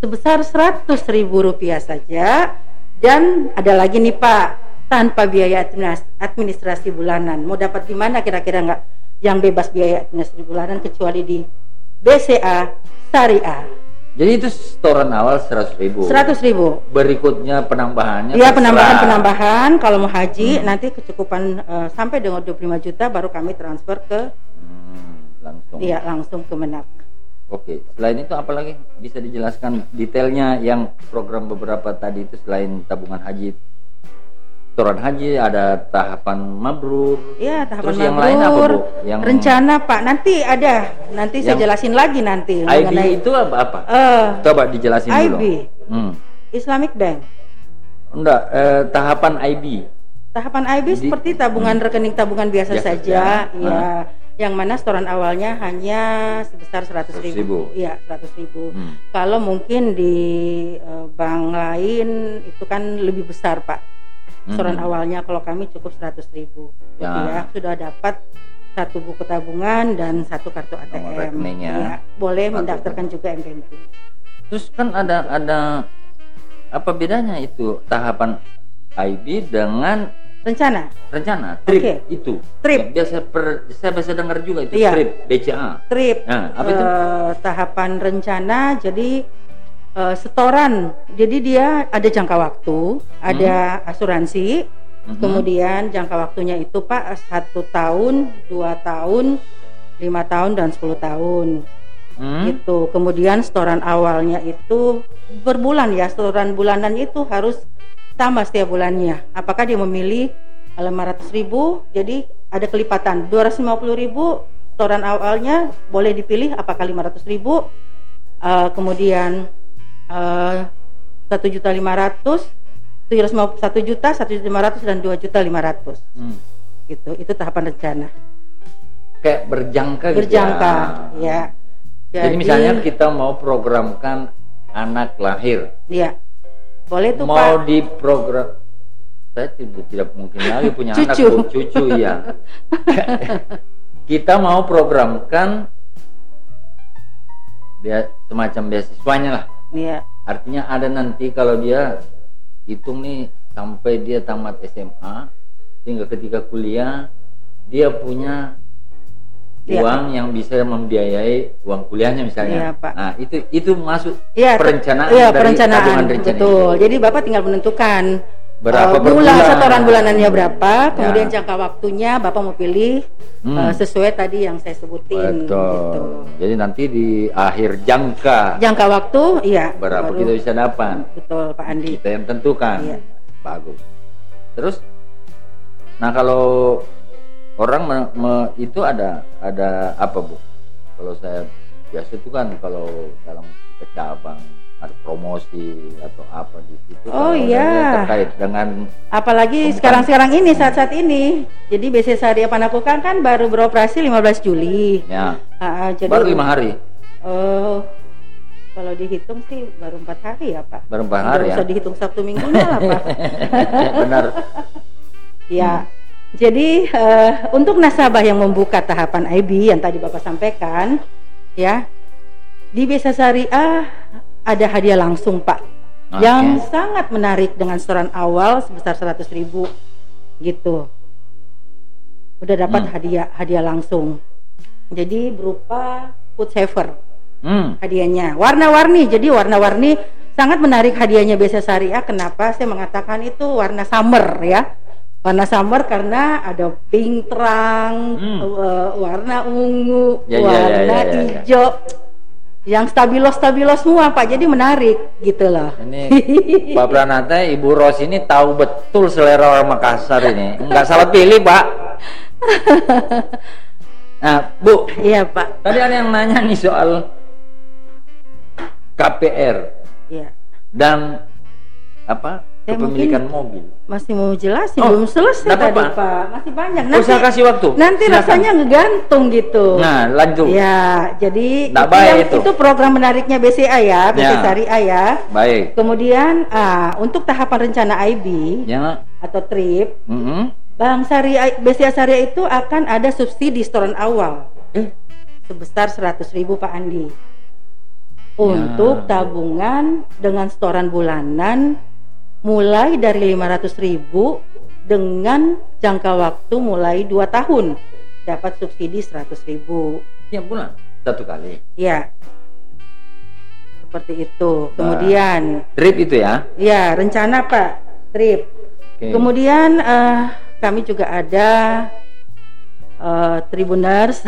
sebesar 100.000 ribu rupiah saja. Dan ada lagi nih Pak tanpa biaya administ- administrasi bulanan. Mau dapat di mana kira-kira nggak yang bebas biaya administrasi bulanan kecuali di BCA Syariah Jadi itu setoran awal 100 ribu. 100 ribu Berikutnya penambahannya. ya terserah. penambahan-penambahan kalau mau haji nanti kecukupan eh, sampai dengan 25 juta baru kami transfer ke Hmm, langsung. ya langsung ke Menak Oke. Selain itu apa lagi bisa dijelaskan detailnya yang program beberapa tadi itu selain tabungan haji, setoran haji ada tahapan mabrur. Ya, tahapan Terus yang lain apa mabrur, bu? Yang rencana Pak nanti ada, nanti saya jelasin lagi nanti IB mengenai itu apa? apa? eh, Coba dijelasin dulu. IB, Hmm. Islamic Bank. Enggak, eh, tahapan IB. Tahapan IB Di- seperti tabungan rekening tabungan biasa, Biasa saja, saja. ya. Yang mana setoran awalnya hanya sebesar 100 ribu. 100.000. Iya, 100 ribu. Hmm. Kalau mungkin di eh, bank lain itu kan lebih besar, Pak. Setoran Hmm. awalnya kalau kami cukup 100 ribu. Ya. Ya, sudah dapat satu buku tabungan dan satu kartu ATM. Rekeningnya. Iya, boleh Satu. mendaftarkan juga M-Banking. Terus kan ada ada apa bedanya itu tahapan IB dengan Rencana, rencana trip Oke. itu? Trip. Yang biasa per, saya biasa dengar juga itu Iya. trip BCA. trip, Nah, apa itu? eh, tahapan rencana, jadi eh, setoran. Jadi dia ada jangka waktu, ada asuransi, Mhm. kemudian jangka waktunya itu Pak satu tahun, dua tahun, lima tahun dan 10 tahun. Hmm? Gitu. Kemudian setoran awalnya itu berbulan ya, setoran bulanan itu harus sama setiap bulannya. Apakah dia memilih 500 ribu, jadi ada kelipatan 250 ribu setoran awalnya boleh dipilih apakah 500 ribu, eh, kemudian satu juta lima ratus, satu juta, satu juta lima ratus dan dua juta lima ratus, Hmm. gitu. Itu tahapan rencana. Kayak berjangka gitu Berjangka, ya. ya. Jadi, misalnya kita mau programkan anak lahir, Iya. Boleh tuh mau Pak. diprogram saya tidak, tidak mungkin lagi punya anak Cucu. bu, cucu ya. kita mau programkan semacam beasiswanya lah. Iya. Artinya ada nanti kalau dia hitung nih sampai dia tamat SMA sehingga ketika kuliah dia punya Iya, uang yang bisa membiayai uang kuliahnya misalnya. Iya, Pak. Nah, itu itu masuk Iya, perencanaan Iya, dari perencanaan. Betul. itu. Jadi Bapak tinggal menentukan Berapa eh, per bulan setoran bulanannya berapa, kemudian Ya. jangka waktunya Bapak mau pilih Hmm. eh, sesuai tadi yang saya sebutin Betul. gitu. Jadi nanti di akhir jangka Jangka waktu iya berapa baru- kita bisa dapat? Betul, Pak Andi. Kita yang tentukan. Iya. Bagus. Terus, nah kalau orang me- me- itu ada ada apa bu? Kalau saya biasa itu kan kalau dalam cabang ada promosi atau apa di situ. Oh, iya. terkait dengan Apalagi sekarang-sekarang ini saat-saat ini. Jadi BC Saria Panakukan kan baru beroperasi 15 Juli. ya ah, jadi baru lima hari, Oh, kalau dihitung sih baru empat hari ya Pak. baru empat hari ya. usah dihitung Sabtu Minggunya lah Pak. Benar. Ya, jadi eh, untuk nasabah yang membuka tahapan IB yang tadi Bapak sampaikan, ya di Besa Syariah ada hadiah langsung Pak, Oke. yang sangat menarik dengan setoran awal sebesar 100.000 ribu, gitu. Udah dapat Hmm. hadiah hadiah langsung. Jadi berupa food saver. Hmm. hadiahnya. Warna-warni, jadi warna-warni sangat menarik hadiahnya biasa syariah. Kenapa saya mengatakan itu warna summer ya? Warna summer karena ada pink terang, Hmm. eh, warna ungu, Ya, ya, ya, warna ya, ya, ya. hijau, yang stabilo-stabilo semua Pak. Jadi menarik gitu loh. Ini Pak Pranata, Ibu Ros ini tahu betul selera orang Makassar ini. Nggak salah pilih, Pak. Nah, Bu, Iya Pak. tadi ada yang nanya nih soal KPR Iya. dan apa Ya, kepemilikan mobil. Masih mau jelasin Oh, belum selesai tadi apa-apa. Pak. Masih banyak. Oh, saya kasih waktu. Nanti Silakan. rasanya ngegantung gitu. Nah, lanjut. Ya, jadi itu, baik yang- itu. itu program menariknya BCA ya, BCA Ya. Syariah ya. Baik. Kemudian ah, untuk tahapan rencana IB Ya. atau TRIP, Mm-mm. Bank Syariah BCA Syariah itu akan ada subsidi setoran awal Eh, sebesar 100.000 Pak Andi. Ya. Untuk tabungan dengan setoran bulanan mulai dari 500.000 dengan jangka waktu mulai 2 tahun dapat subsidi 100.000. tiap bulan satu kali. Ya. Seperti itu. Kemudian Trip itu ya. ya rencana Pak trip. Oke. Kemudian eh, kami juga ada eh, Tribuners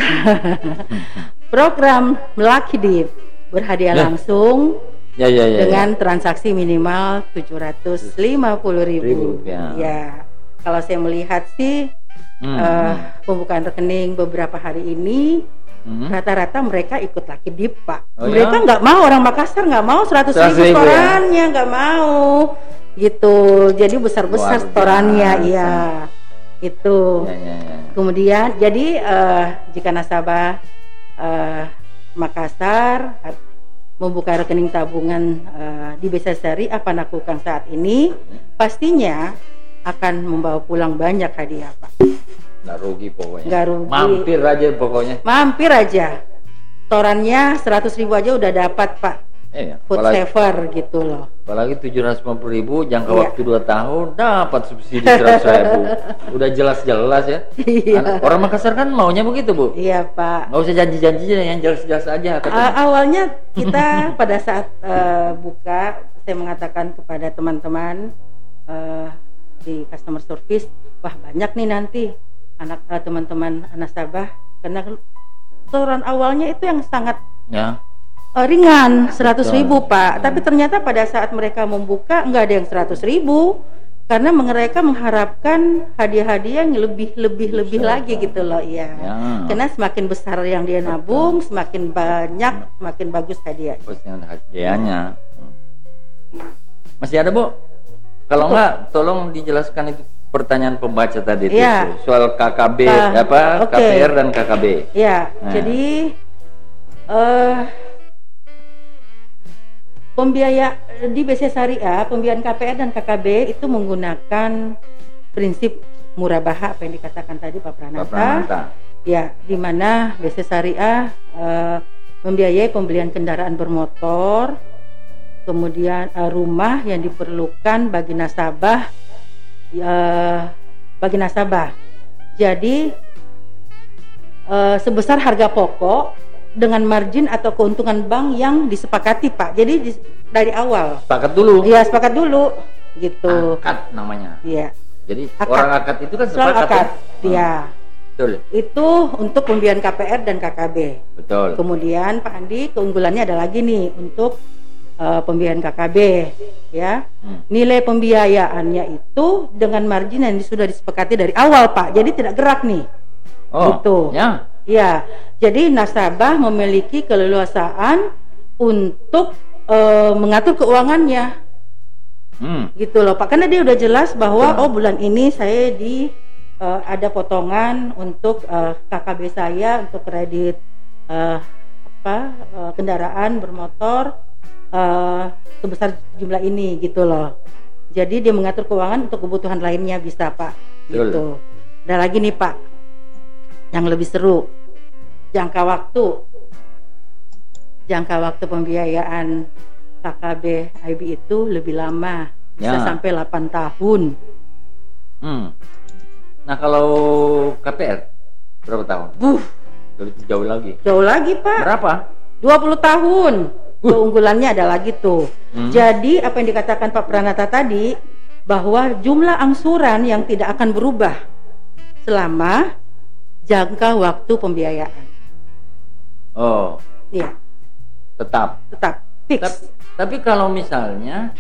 program Melaki Dip berhadiah langsung Ya ya ya. dengan transaksi minimal 750.000 ribu. rupiah. Ya. Kalau saya melihat sih Hmm, eh, hmm. pembukaan rekening beberapa hari ini Hmm. rata-rata mereka ikut laki dip pak Oh, mereka ya? nggak mau orang Makassar nggak mau 100 100.000 ribu ya? setorannya nggak mau gitu jadi besar besar Luar setorannya biasa. iya itu Ya ya ya. kemudian jadi eh, jika nasabah eh, Makassar membuka rekening tabungan eh, di Besa Sari apa lakukan saat ini pastinya akan membawa pulang banyak hadiah pak Nggak rugi pokoknya. Nggak rugi. Mampir aja pokoknya. mampir aja setorannya 100 ribu aja udah dapat pak Iya. food Apalagi, saver gitu loh apalagi 750 ribu jangka Iya. waktu 2 tahun dapat subsidi 100 ribu. Udah jelas-jelas ya. Iya. Anak- Orang Makassar kan maunya begitu bu. iya pak Nggak usah janji-janji yang jelas-jelas aja. Katanya. awalnya kita pada saat eh, buka saya mengatakan kepada teman-teman eh, di customer service wah banyak nih nanti anak eh, teman-teman nasabah karena setoran awalnya itu yang sangat Ya. Eh, ringan 100 Betul. ribu pak Hmm. tapi ternyata pada saat mereka membuka nggak ada yang 100 ribu karena mereka mengharapkan hadiah-hadiah yang lebih lebih lebih lagi gitu loh ya Ya. karena semakin besar yang dia nabung semakin banyak semakin bagus hadiah hadiahnya. Hmm. Masih ada bu? Kalau enggak, tolong dijelaskan itu pertanyaan pembaca tadi itu Iya. soal KKB Ah, apa oke. KPR dan KKB. Ya, Nah. jadi eh pembiaya di BC Syariah, pembiayaan KPR dan KKB itu menggunakan prinsip murabaha apa yang dikatakan tadi Pak Pak Pranata. Pranata. Ya, di mana BC Syariah eh, membiayai pembelian kendaraan bermotor, kemudian eh, rumah yang diperlukan bagi nasabah, eh, bagi nasabah. Jadi eh, sebesar harga pokok dengan margin atau keuntungan bank yang disepakati, Pak. Jadi di- dari awal, Sepakat dulu. ya sepakat dulu, gitu. Akad namanya. Iya, Jadi Akad. orang akad itu kan sepakat. akad, ya? ya. Betul. Itu untuk pembiayaan KPR dan KKB. Betul. Kemudian Pak Andi keunggulannya ada lagi nih untuk eh, pembiayaan KKB ya. Hmm. Nilai pembiayaannya itu dengan margin yang sudah disepakati dari awal Pak. Jadi tidak gerak nih. Oh, Gitu. ya. Ya. Jadi nasabah memiliki keleluasaan untuk eh, mengatur keuangannya Hmm. gitu loh Pak. Karena dia udah jelas bahwa Betul. oh bulan ini saya di eh, ada potongan untuk eh, KKB saya untuk kredit eh, apa eh, kendaraan bermotor eh, sebesar jumlah ini gitu loh. Jadi dia mengatur keuangan untuk kebutuhan lainnya bisa Pak. Betul. Gitu. Ada lagi nih Pak yang lebih seru jangka waktu jangka waktu pembiayaan KKB IB itu lebih lama bisa Ya. sampai 8 tahun Hmm. Nah kalau KPR berapa tahun? Buh, Lebih jauh lagi. jauh lagi Pak Berapa? 20 tahun. Keunggulannya adalah gitu. Hmm. Jadi apa yang dikatakan Pak Pranata tadi bahwa jumlah angsuran yang tidak akan berubah selama jangka waktu pembiayaan. Oh, Iya, tetap. tetap fix. Tapi, tapi kalau misalnya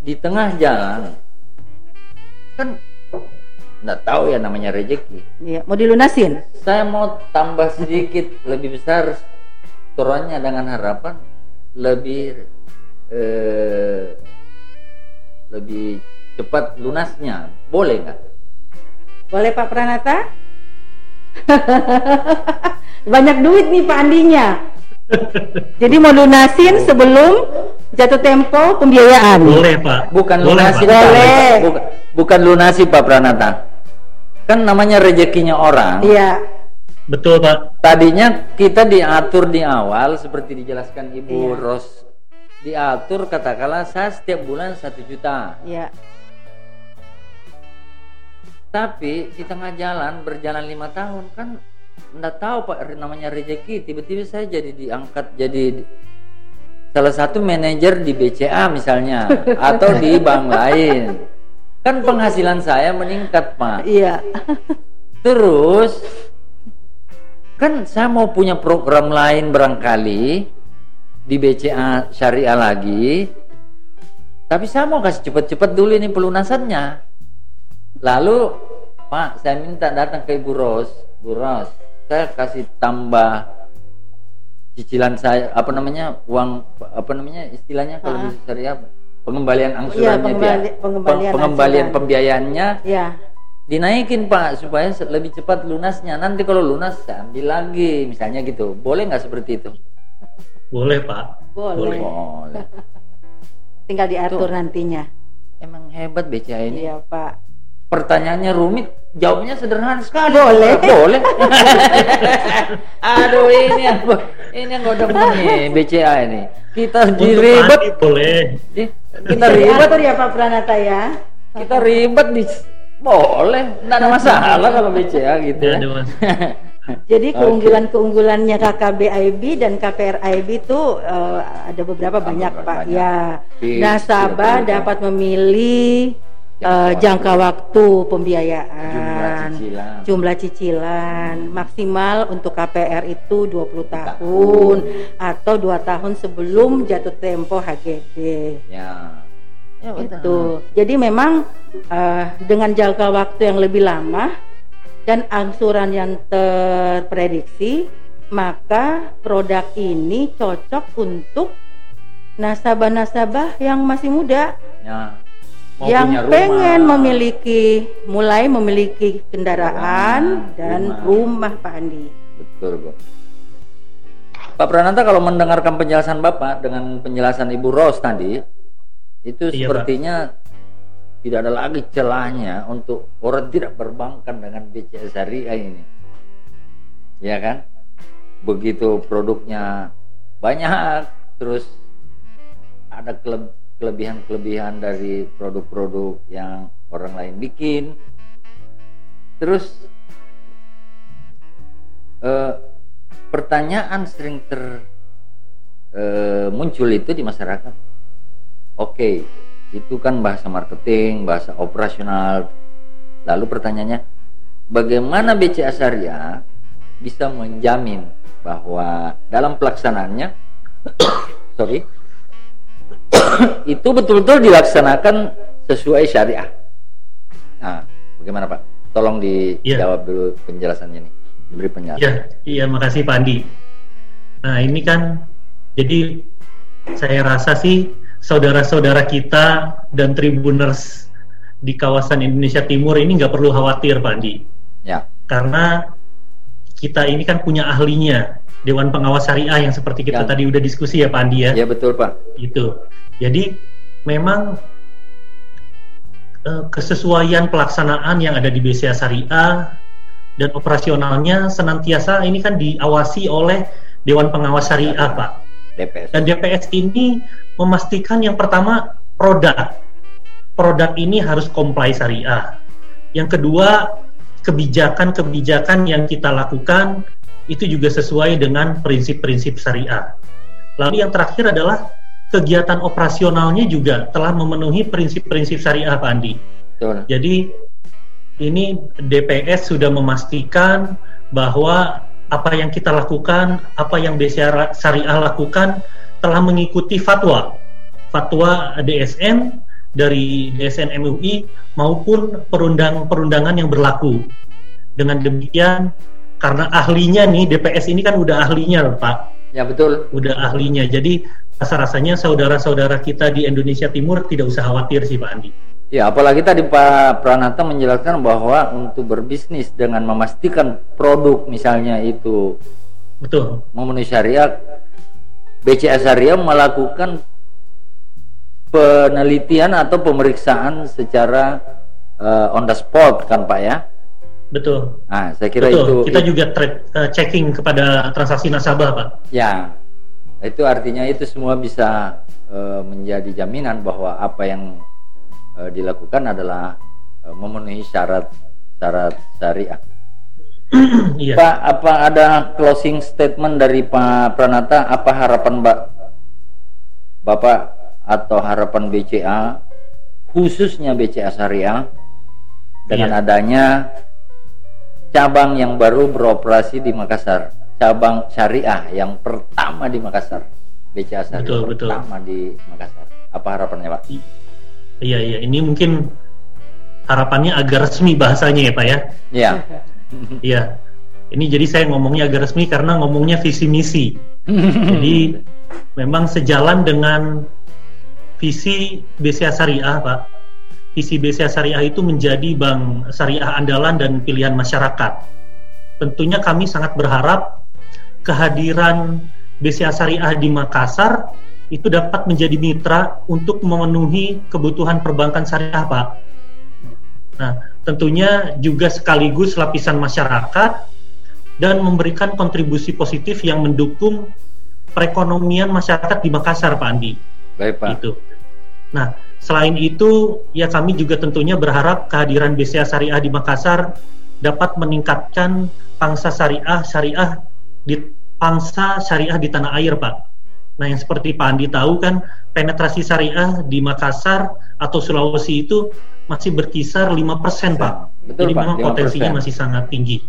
di tengah jalan kan nggak tahu ya namanya rezeki. Iya, mau dilunasin. Saya mau tambah sedikit lebih besar setorannya dengan harapan lebih eh, lebih cepat lunasnya. Boleh nggak? Boleh Pak Pranata? Banyak duit nih Pak Andinya. Jadi mau lunasin sebelum jatuh tempo pembiayaan. Boleh Pak. Bukan Boleh, lunasi, Pak. Pak. Boleh. Bukan, bukan lunasi Pak Pranata. Kan namanya rezekinya orang. Iya, Betul Pak. Tadinya kita diatur di awal seperti dijelaskan Ibu Iya. Ros. Diatur katakanlah saya setiap bulan satu juta. iya. Tapi di tengah jalan berjalan lima tahun kan nggak tahu pak namanya rezeki tiba-tiba saya jadi diangkat jadi salah satu manajer di BCA misalnya atau di bank lain. Kan penghasilan saya meningkat pak. Iya. terus kan saya mau punya program lain barangkali di BCA syariah lagi tapi saya mau kasih cepat-cepat dulu ini pelunasannya. Lalu Pak saya minta datang ke Ibu Ros Bu Ros saya kasih tambah cicilan saya apa namanya uang apa namanya istilahnya kalau di syariah apa? pengembalian Iya, angsurannya dia pengembali- pengembalian Peng- pengembalian angsuran. pembiayaannya Iya. dinaikin pak supaya lebih cepat lunasnya nanti kalau lunas saya ambil lagi misalnya gitu boleh nggak seperti itu Boleh Pak. Boleh. boleh Tinggal Tuh. diatur nantinya. emang hebat BCA ini Iya, Pak. Pertanyaannya rumit jawabnya sederhana sekali Boleh. boleh aduh ini yang ini yang udah nih BCA ini kita diribet boleh. Kita Bisa ribet diatur ya Pak Pranata ya. kita ribet di boleh nggak ada masalah kalau BCA gitu Tidak ya. Jadi keunggulan-keunggulannya KKBIB dan KPRIB itu eh, ada beberapa banyak banyak. Pak. Ya. Di- Nasabah tidak dapat memilih eh, jangka waktu pembiayaan. jumlah cicilan. Jumlah cicilan. Maksimal untuk KPR itu 20 tahun atau dua tahun sebelum jatuh tempo HGB ya. Ya itu jadi memang eh, dengan jangka waktu yang lebih lama dan angsuran yang terprediksi maka produk ini cocok untuk nasabah-nasabah yang masih muda. Ya Mau yang punya rumah. pengen memiliki mulai memiliki kendaraan Kendaraan, dan rumah. rumah Pak Andi. betul Bu. Pak Prananta kalau mendengarkan penjelasan Bapak dengan penjelasan Ibu Ros tadi itu Iya, sepertinya tidak ada lagi celahnya untuk orang tidak berbankan dengan BCA Syariah ini ya kan begitu produknya banyak terus ada kele- kelebihan-kelebihan dari produk-produk yang orang lain bikin. Terus eh, pertanyaan sering ter eh, muncul itu di masyarakat. Oke itu kan bahasa marketing bahasa operasional. Lalu pertanyaannya bagaimana BCA Syariah bisa menjamin bahwa dalam pelaksanaannya sorry itu betul-betul dilaksanakan sesuai syariah. Nah, bagaimana Pak? Tolong Iya. dijawab dulu penjelasannya nih. Diberi penjelasan. Iya, iya makasih Pak Andi. Nah ini kan jadi saya rasa sih saudara-saudara kita dan tribuners di kawasan Indonesia Timur ini nggak perlu khawatir Pak Andi. Ya. Karena kita ini kan punya ahlinya Dewan Pengawas Syariah yang seperti kita Yang- tadi udah diskusi ya Pak Andi ya. Ya betul Pak. Gitu. Jadi memang eh, kesesuaian pelaksanaan yang ada di BCA Syariah dan operasionalnya senantiasa ini kan diawasi oleh Dewan Pengawas Syariah, Pak. DPS. Dan DPS ini memastikan yang pertama produk. Produk ini harus comply syariah. Yang kedua, kebijakan-kebijakan yang kita lakukan itu juga sesuai dengan prinsip-prinsip syariah. Lalu yang terakhir adalah kegiatan operasionalnya juga telah memenuhi prinsip-prinsip syariah Pak Andi. Betul. Jadi ini DPS sudah memastikan bahwa apa yang kita lakukan, apa yang BCA Syariah lakukan telah mengikuti fatwa, fatwa DSN dari DSN MUI maupun perundang-perundangan yang berlaku. Dengan demikian, karena ahlinya nih DPS ini kan udah ahlinya, Pak. Ya betul. Udah ahlinya. Jadi rasa-rasanya saudara-saudara kita di Indonesia Timur tidak usah khawatir sih Pak Andi. Ya, apalagi tadi Pak Pranata menjelaskan bahwa untuk berbisnis dengan memastikan produk misalnya itu betul memenuhi syariat, BCA Syariah melakukan penelitian atau pemeriksaan secara uh, on the spot kan Pak ya? Betul. Nah, saya kira Betul. itu kita juga uh, checking kepada transaksi nasabah Pak. Ya, itu artinya itu semua bisa uh, menjadi jaminan bahwa apa yang uh, dilakukan adalah uh, memenuhi syarat syarat syariah. iya. Pak, apa ada closing statement dari Pak Pranata? Apa harapan Mbak Bapak atau harapan BCA khususnya BCA Syariah dengan iya. adanya cabang yang baru beroperasi di Makassar, cabang syariah yang pertama di Makassar, BCA Syariah betul, pertama betul. di Makassar. Apa harapannya Pak? Iya iya, ini mungkin harapannya agak resmi bahasanya ya Pak ya. Iya. Iya. Ini jadi saya ngomongnya agak resmi karena ngomongnya visi misi. jadi memang sejalan dengan visi BCA Syariah Pak. Visi BCA Syariah itu menjadi bank syariah andalan dan pilihan masyarakat. Tentunya kami sangat berharap kehadiran BCA Syariah di Makassar itu dapat menjadi mitra untuk memenuhi kebutuhan perbankan syariah, Pak. Nah, tentunya juga sekaligus lapisan masyarakat dan memberikan kontribusi positif yang mendukung perekonomian masyarakat di Makassar, Pak Andi. Baik, Pak. Itu. Nah, selain itu, ya kami juga tentunya berharap kehadiran BCA Syariah di Makassar dapat meningkatkan pangsa syariah syariah di pangsa syariah di tanah air, Pak Nah, yang seperti Pak Andi tahu kan, penetrasi syariah di Makassar atau Sulawesi itu masih berkisar 5% Pak. Betul, Jadi Pak, memang 5%. potensinya masih sangat tinggi.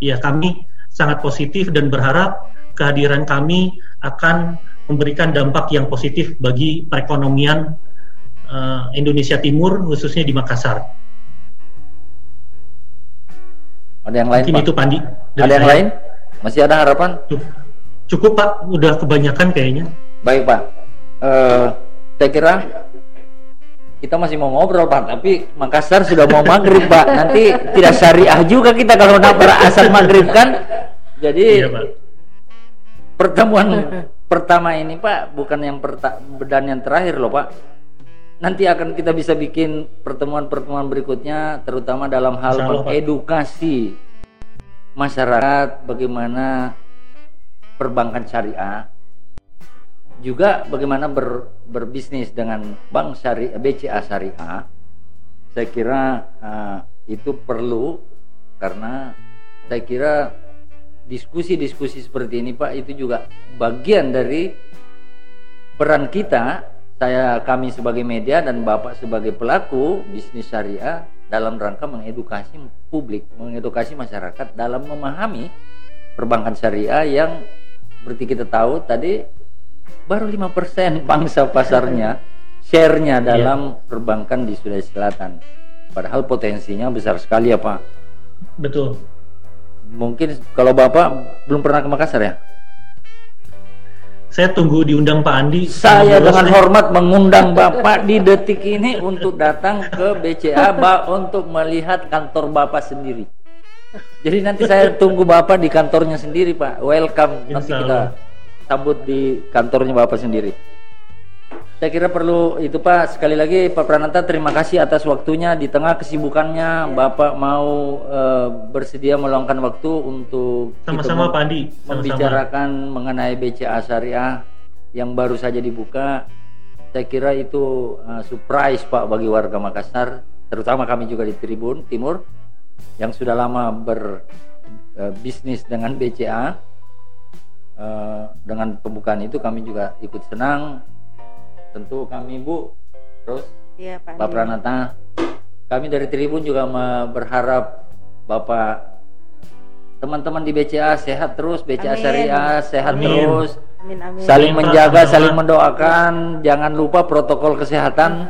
Ya, kami sangat positif dan berharap kehadiran kami akan memberikan dampak yang positif bagi perekonomian uh, Indonesia Timur, khususnya di Makassar. Ada yang lain, Mungkin Pak? itu Pandi. Ada yang lain? Masih ada harapan? Cukup Pak, udah kebanyakan kayaknya. Baik Pak, uh, saya kira kita masih mau ngobrol Pak, tapi Makassar sudah mau maghrib Pak. Nanti tidak syariah juga kita kalau nak asal maghrib kan. Jadi iya, Pak. pertemuan pertama ini Pak bukan yang perta dan yang terakhir loh Pak. Nanti akan kita bisa bikin pertemuan-pertemuan berikutnya, terutama dalam hal edukasi masyarakat bagaimana perbankan syariah juga bagaimana ber, berbisnis dengan bank syariah BCA syariah. Saya kira uh, itu perlu karena saya kira diskusi-diskusi seperti ini Pak itu juga bagian dari peran kita. Saya kami sebagai media dan Bapak sebagai pelaku bisnis syariah dalam rangka mengedukasi publik, mengedukasi masyarakat dalam memahami perbankan syariah yang seperti kita tahu tadi baru 5% bangsa pasarnya share-nya iya. dalam yeah. perbankan di Sulawesi Selatan. Padahal potensinya besar sekali ya Pak. Betul. Mungkin kalau Bapak belum pernah ke Makassar ya? Saya tunggu diundang Pak Andi. Saya dengan saya... hormat mengundang Bapak di detik ini untuk datang ke BCA Pak untuk melihat kantor Bapak sendiri. Jadi nanti saya tunggu Bapak di kantornya sendiri, Pak. Welcome. Nanti kita sambut di kantornya Bapak sendiri. Saya kira perlu itu Pak. Sekali lagi Pak Prananta terima kasih atas waktunya. Di tengah kesibukannya Bapak mau uh, bersedia meluangkan waktu untuk sama-sama Pak Andi. membicarakan mengenai BCA Syariah yang baru saja dibuka. Saya kira itu uh, surprise Pak bagi warga Makassar, terutama kami juga di Tribun Timur yang sudah lama ber uh, bisnis dengan BCA uh, dengan pembukaan itu kami juga ikut senang tentu kami Bu terus Iya, Pak. Pak Andi. Pranata kami dari Tribun juga berharap Bapak teman-teman di BCA sehat terus BCA Amin. Syariah sehat Amin. terus Amin amin. saling menjaga, saling mendoakan. Jangan lupa protokol kesehatan.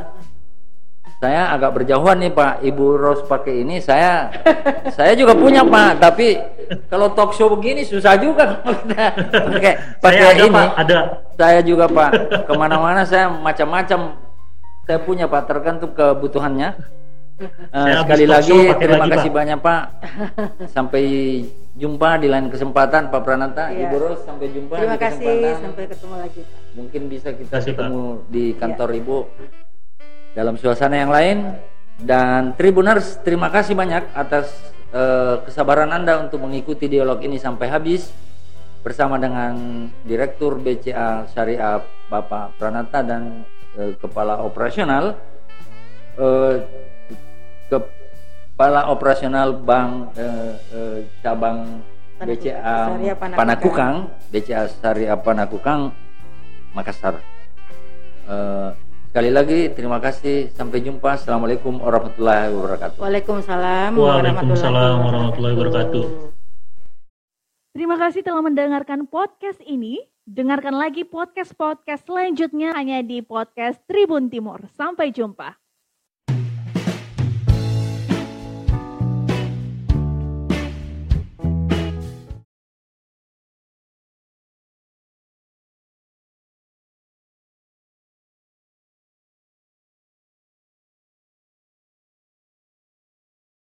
Saya agak berjauhan nih Pak, Ibu Ros pakai ini. Saya, saya juga punya Pak. Tapi kalau talk show begini susah juga pakai Saya pakai ada, ini. Pak, ada. Saya juga Pak, ke mana-mana saya macam-macam. Saya punya Pak, tergantung kebutuhannya. Habis sekali lagi terima lagi, kasih Pak. banyak Pak. Sampai jumpa di lain kesempatan Pak Pranata, Iya. Ibu Ros sampai jumpa Terima di kasih kesempatan sampai ketemu lagi, Pak. mungkin bisa kita Kasih, Pak. ketemu di kantor ibu dalam suasana yang lain dan Tribuners terima kasih banyak atas eh, kesabaran anda untuk mengikuti dialog ini sampai habis bersama dengan Direktur BCA Syariah Bapak Pranata dan eh, Kepala Operasional eh, Kepala Operasional Bank eh, eh, Cabang BCA Panakukang. Panakukang BCA Syariah Panakukang Makassar. Eh, sekali lagi terima kasih. Sampai jumpa. Assalamualaikum warahmatullahi wabarakatuh. Waalaikumsalam Waalaikumsalam warahmatullahi wabarakatuh. Terima kasih telah mendengarkan podcast ini. Dengarkan lagi podcast-podcast selanjutnya hanya di podcast Tribun Timur. Sampai jumpa.